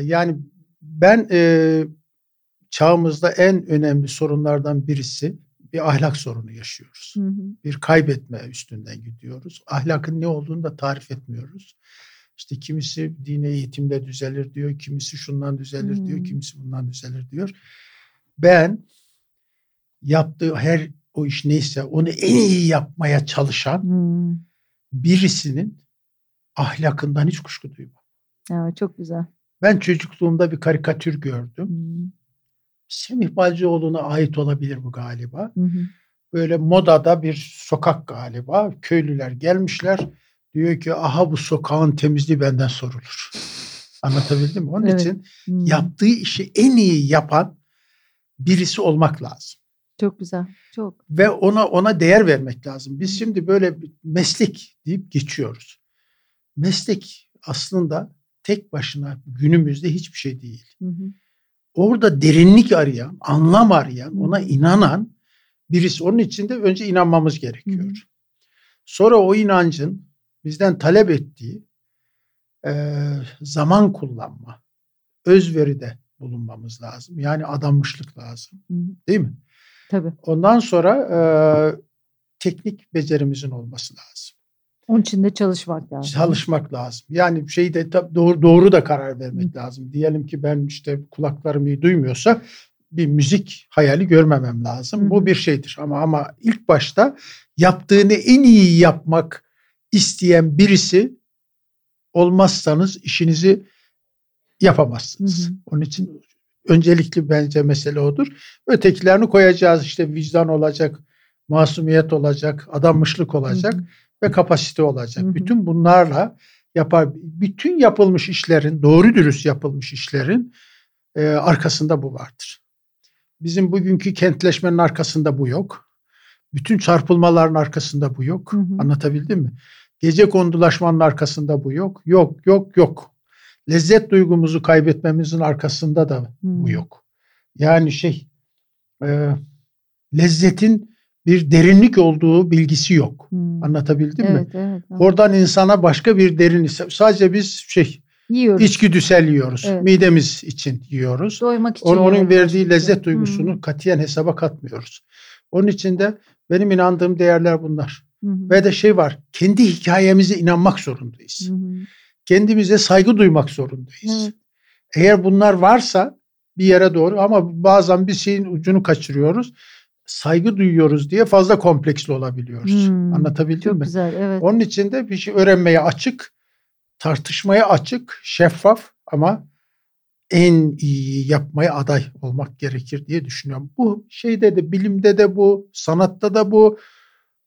Yani ben e, çağımızda en önemli sorunlardan birisi bir ahlak sorunu yaşıyoruz. Hı hı. Bir kaybetme üstünden gidiyoruz. Ahlakın ne olduğunu da tarif etmiyoruz. İşte kimisi dine eğitimle düzelir diyor, kimisi şundan düzelir diyor, Hmm. kimisi bundan düzelir diyor. Ben yaptığı her o iş neyse onu en iyi yapmaya çalışan Hmm. birisinin ahlakından hiç kuşku duymam. Ya, çok güzel. Ben çocukluğumda bir karikatür gördüm. Hmm. Semih Balcıoğlu'na ait olabilir bu galiba. Hı. Böyle modada bir sokak galiba. Köylüler gelmişler. Diyor ki aha bu sokağın temizliği benden sorulur. Anlatabildim mi? Onun Evet. için Hmm. yaptığı işi en iyi yapan birisi olmak lazım. Çok güzel. Çok. Ve ona ona değer vermek lazım. Biz şimdi böyle meslek deyip geçiyoruz. Meslek aslında tek başına günümüzde hiçbir şey değil. Hı hı. Orada derinlik arayan, anlam arayan, ona inanan birisi. Onun için de önce inanmamız gerekiyor. Hı hı. Sonra o inancın bizden talep ettiği eee, zaman kullanma, özveride bulunmamız lazım. Yani adanmışlık lazım. Hı hı. Değil mi? Tabii. Ondan sonra eee, teknik becerimizin olması lazım. Onun için de çalışmak lazım. Çalışmak lazım. Yani şeyde tab- doğru, doğru da karar vermek lazım. Diyelim ki ben işte kulaklarım iyi duymuyorsa bir müzik hayali görmemem lazım. Hı hı. Bu bir şeydir ama ama ilk başta yaptığını en iyi yapmak isteyen birisi olmazsanız işinizi yapamazsınız. Hı hı. Onun için öncelikli bence mesele odur. Ötekilerini koyacağız işte vicdan olacak, masumiyet olacak, adanmışlık olacak Hı hı. ve kapasite olacak. Hı hı. Bütün bunlarla yapar bütün yapılmış işlerin, doğru dürüst yapılmış işlerin e, arkasında bu vardır. Bizim bugünkü kentleşmenin arkasında bu yok. Bütün çarpılmaların arkasında bu yok. Hı hı. Anlatabildim mi? Gece kondulaşmanın arkasında bu yok. Yok, yok, yok. Lezzet duygumuzu kaybetmemizin arkasında da bu Hmm. yok. Yani şey, e, lezzetin bir derinlik olduğu bilgisi yok. Hmm. Anlatabildim mi? Evet, evet. evet. Oradan insana başka bir derinlik. Sadece biz şey Yiyoruz. içgüdüsel yiyoruz. Evet. Midemiz için yiyoruz. Doymak için. Onun, onun verdiği lezzet duygusunu Hmm. katiyen hesaba katmıyoruz. Onun için de benim inandığım değerler bunlar. Hı hı. Ve de şey var. Kendi hikayemize inanmak zorundayız. Hı hı. Kendimize saygı duymak zorundayız. Evet. Eğer bunlar varsa bir yere doğru ama bazen bir şeyin ucunu kaçırıyoruz. Saygı duyuyoruz diye fazla kompleksli olabiliyoruz. Hmm. Anlatabildim Çok mi? güzel. Evet. Onun için de bir şey öğrenmeye açık, tartışmaya açık, şeffaf ama en iyi yapmaya aday olmak gerekir diye düşünüyorum. Bu şeyde de bilimde de bu, sanatta da bu,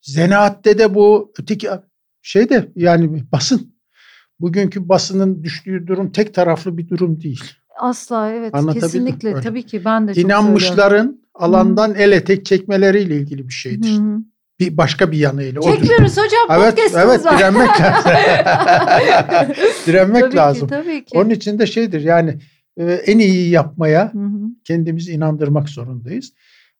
zanaatte de bu, öteki şeyde yani basın. Bugünkü basının düştüğü durum tek taraflı bir durum değil. Asla evet. Kesinlikle. öyle. Tabii ki ben de çok söylüyorum. İnanmışların alandan el etek çekmeleriyle ilgili bir şeydir. Hı. Bir başka bir yanıyla. odur. Çekmiyoruz hocam. Evet, podcastımız evet var. direnmek lazım. direnmek tabii lazım. Ki, tabii ki. Onun için de şeydir yani en iyi yapmaya Hı hı. kendimizi inandırmak zorundayız.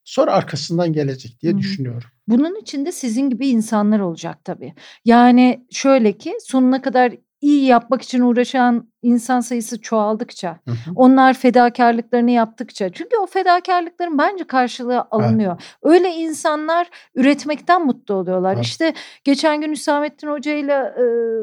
Sonra arkasından gelecek diye düşünüyorum. Bunun içinde sizin gibi insanlar olacak tabii. Yani şöyle ki sonuna kadar iyi yapmak için uğraşan insan sayısı çoğaldıkça, hı hı. onlar fedakarlıklarını yaptıkça çünkü o fedakarlıkların bence karşılığı alınıyor. Evet. Öyle insanlar üretmekten mutlu oluyorlar. Evet. İşte geçen gün Hüsamettin Hoca ile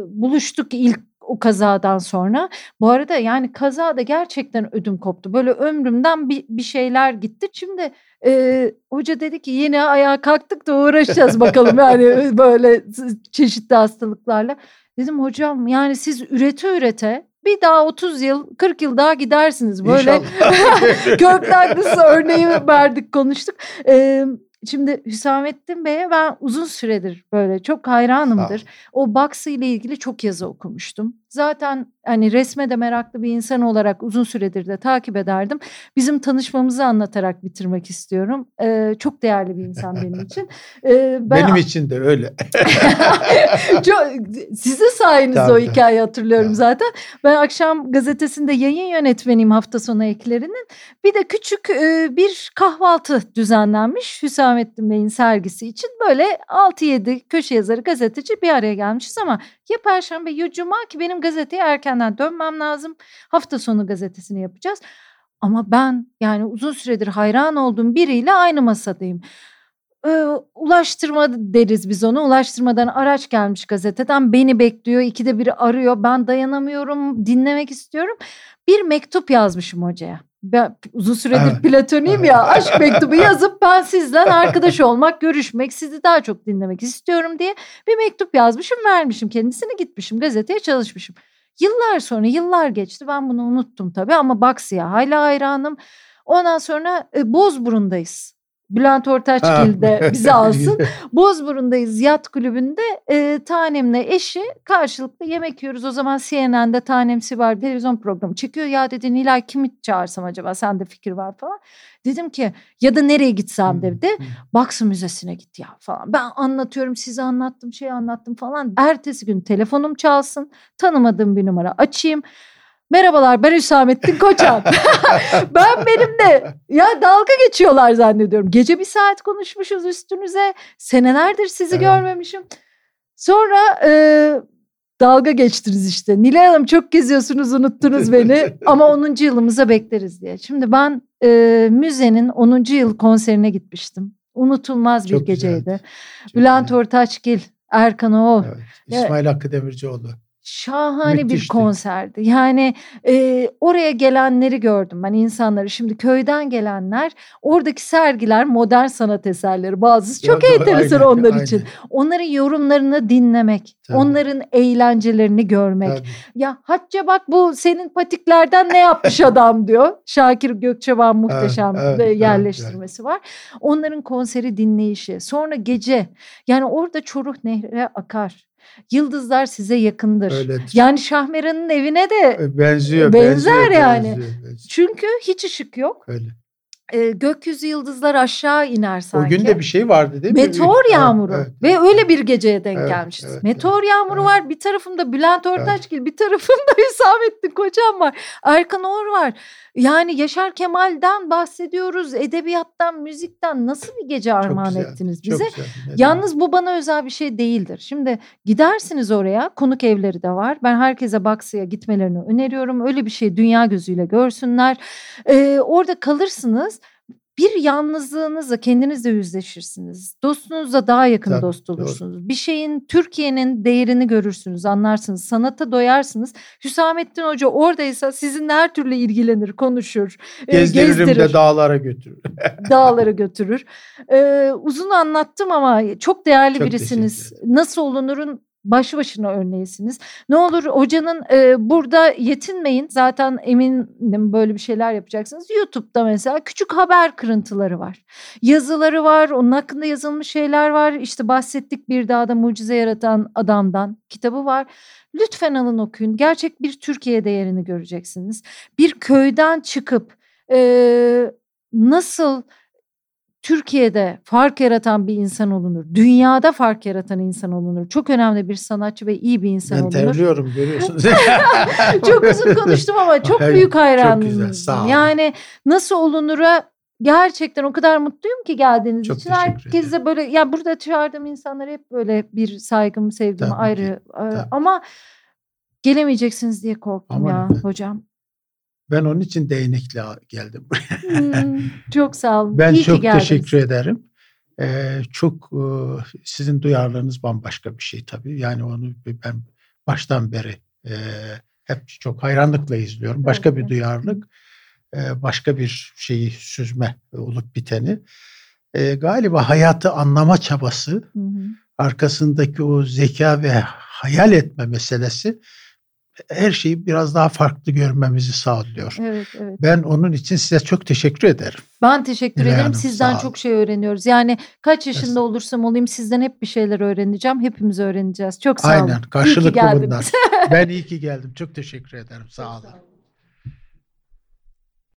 buluştuk ilk o kazadan sonra. Bu arada yani kazada gerçekten ödüm koptu. Böyle ömrümden bir, bir şeyler gitti. Şimdi e, hoca dedi ki yine ayağa kalktık da uğraşacağız bakalım yani böyle çeşitli hastalıklarla. Dedim hocam yani siz ürete ürete bir daha 30 yıl 40 yıl daha gidersiniz. Böyle Kök örneği verdik konuştuk. Ee, Şimdi Hüsamettin Bey'e ben uzun süredir böyle çok hayranımdır. O Baksı ile ilgili çok yazı okumuştum. Zaten hani resme de meraklı bir insan olarak uzun süredir de takip ederdim. Bizim tanışmamızı anlatarak bitirmek istiyorum. Ee, çok değerli bir insan benim için. Ee, ben... Benim için de öyle. çok, size sayenizde o hikayeyi hatırlıyorum tamam. zaten. Ben akşam gazetesinde yayın yönetmeniyim hafta sonu eklerinin. Bir de küçük e, bir kahvaltı düzenlenmiş Hüsamettin Bey'in sergisi için. Böyle 6-7 köşe yazarı gazeteci bir araya gelmişiz ama ya Perşembe ya Cuma ki benim gazeteye erkenden dönmem lazım. Hafta sonu gazetesini yapacağız. Ama ben yani uzun süredir hayran olduğum biriyle aynı masadayım. Ee, ulaştırma deriz biz onu. Ulaştırmadan araç gelmiş gazeteden beni bekliyor. İkide biri arıyor. Ben dayanamıyorum. Dinlemek istiyorum. Bir mektup yazmışım hocaya. Ben uzun süredir evet. platoniyim ya aşk mektubu yazıp ben sizden arkadaş olmak, görüşmek, sizi daha çok dinlemek istiyorum diye bir mektup yazmışım, vermişim kendisine gitmişim gazeteye çalışmışım. Yıllar sonra yıllar geçti ben bunu unuttum tabii ama Baksı'ya hala hayranım. Ondan sonra e, Bozburun'dayız. Bülent Ortaçgil de bizi alsın. Bozburun'dayız yat kulübünde. E, tanemle eşi karşılıklı yemek yiyoruz. O zaman CNN'de Tanemsi var televizyon programı çekiyor. Ya dedi Nilay kimi çağırsam acaba sende fikir var falan. Dedim ki ya da nereye gitsem dedi. Baksı Müzesi'ne git ya falan. Ben anlatıyorum size anlattım şey anlattım falan. Ertesi gün telefonum çalsın. Tanımadığım bir numara açayım. Merhabalar ben Hüsamettin Koçan. ben benimle ya dalga geçiyorlar zannediyorum. Gece bir saat konuşmuşuz üstünüze. Senelerdir sizi evet. görmemişim. Sonra e, dalga geçtiniz işte. Nilay Hanım çok geziyorsunuz unuttunuz beni ama 10. yılımıza bekleriz diye. Şimdi ben e, müzenin 10. yıl konserine gitmiştim. Unutulmaz bir çok geceydi. Güzeldi. Bülent Ortaçgil, Erkan Oğul. Evet, İsmail Hakkı Demircioğlu. Şahane Müthişti. bir konserdi. Yani e, oraya gelenleri gördüm ben insanları. Şimdi köyden gelenler oradaki sergiler modern sanat eserleri bazısı çok ya, enteresan aynen, onlar aynen. için. Onların yorumlarını dinlemek, Tabii. onların eğlencelerini görmek. Tabii. Ya Hacca bak bu senin patiklerden ne yapmış adam diyor. Şakir Gökçeban muhteşem evet, evet, yerleştirmesi evet. var. Onların konseri dinleyişi. Sonra gece yani orada Çoruh Nehri akar. Yıldızlar size yakındır. Öyledir. Yani Şahmeran'ın evine de e, benziyor. Benzer benziyor, yani. Benziyor, benziyor. Çünkü hiç ışık yok. Öyle e, gökyüzü yıldızlar aşağı iner sanki. O gün de bir şey vardı değil mi? Meteor yağmuru evet, evet, ve öyle bir geceye denk evet, gelmişiz. Evet, Meteor evet, yağmuru evet. var. Bir tarafımda Bülent Ortaçgil, evet. bir tarafımda Hüsamettin Koçan var. Erkan Oğur var. Yani Yaşar Kemal'den bahsediyoruz. Edebiyattan, müzikten nasıl bir gece armağan güzel, ettiniz bize? Güzel, Yalnız bu bana özel bir şey değildir. Şimdi gidersiniz oraya. Konuk evleri de var. Ben herkese Baksı'ya gitmelerini öneriyorum. Öyle bir şey dünya gözüyle görsünler. Ee, orada kalırsınız bir yalnızlığınızla kendinizle yüzleşirsiniz. Dostunuzla daha yakın Tabii, dost olursunuz. Doğru. Bir şeyin Türkiye'nin değerini görürsünüz, anlarsınız. Sanata doyarsınız. Hüsamettin Hoca oradaysa sizinle her türlü ilgilenir, konuşur. Gezdiririm gezdirir. de dağlara götürür. dağlara götürür. Ee, uzun anlattım ama çok değerli çok birisiniz. Nasıl olunurun başlı başına örneğisiniz. Ne olur hocanın e, burada yetinmeyin. Zaten eminim böyle bir şeyler yapacaksınız. YouTube'da mesela küçük haber kırıntıları var. Yazıları var. Onun hakkında yazılmış şeyler var. İşte bahsettik bir dağda mucize yaratan adamdan kitabı var. Lütfen alın okuyun. Gerçek bir Türkiye değerini göreceksiniz. Bir köyden çıkıp e, nasıl Türkiye'de fark yaratan bir insan olunur. Dünyada fark yaratan insan olunur. Çok önemli bir sanatçı ve iyi bir insan ben olunur. Ben terliyorum görüyorsunuz. çok uzun konuştum ama çok büyük hayranım. Çok güzel sağ olun. Yani nasıl olunura gerçekten o kadar mutluyum ki geldiğiniz Çok için. Herkese böyle ya burada çağırdığım insanlar hep böyle bir saygım, sevgim Tabii ki, ayrı. Tabii. Ama gelemeyeceksiniz diye korktum Aman ya efendim. hocam. Ben onun için değnekle geldim buraya. Hmm, çok sağ olun. Ben İyi çok teşekkür ederim. Ee, çok e, sizin duyarlılığınız bambaşka bir şey tabii. Yani onu ben baştan beri e, hep çok hayranlıkla izliyorum. Başka bir Evet. duyarlılık, e, başka bir şeyi süzme olup biteni. E, galiba hayatı anlama çabası, Hı hı. arkasındaki o zeka ve hayal etme meselesi her şeyi biraz daha farklı görmemizi sağlıyor. Evet, evet. Ben onun için size çok teşekkür ederim. Ben teşekkür Nilay ederim. Hanım, Sizden olun. çok şey öğreniyoruz. Yani kaç yaşında olursam olayım sizden hep bir şeyler öğreneceğim. Hepimiz öğreneceğiz. Çok sağ olun. Aynen İyi ki karşılıklı bunlar. ben iyi ki geldim. Çok teşekkür ederim. Sağ olun.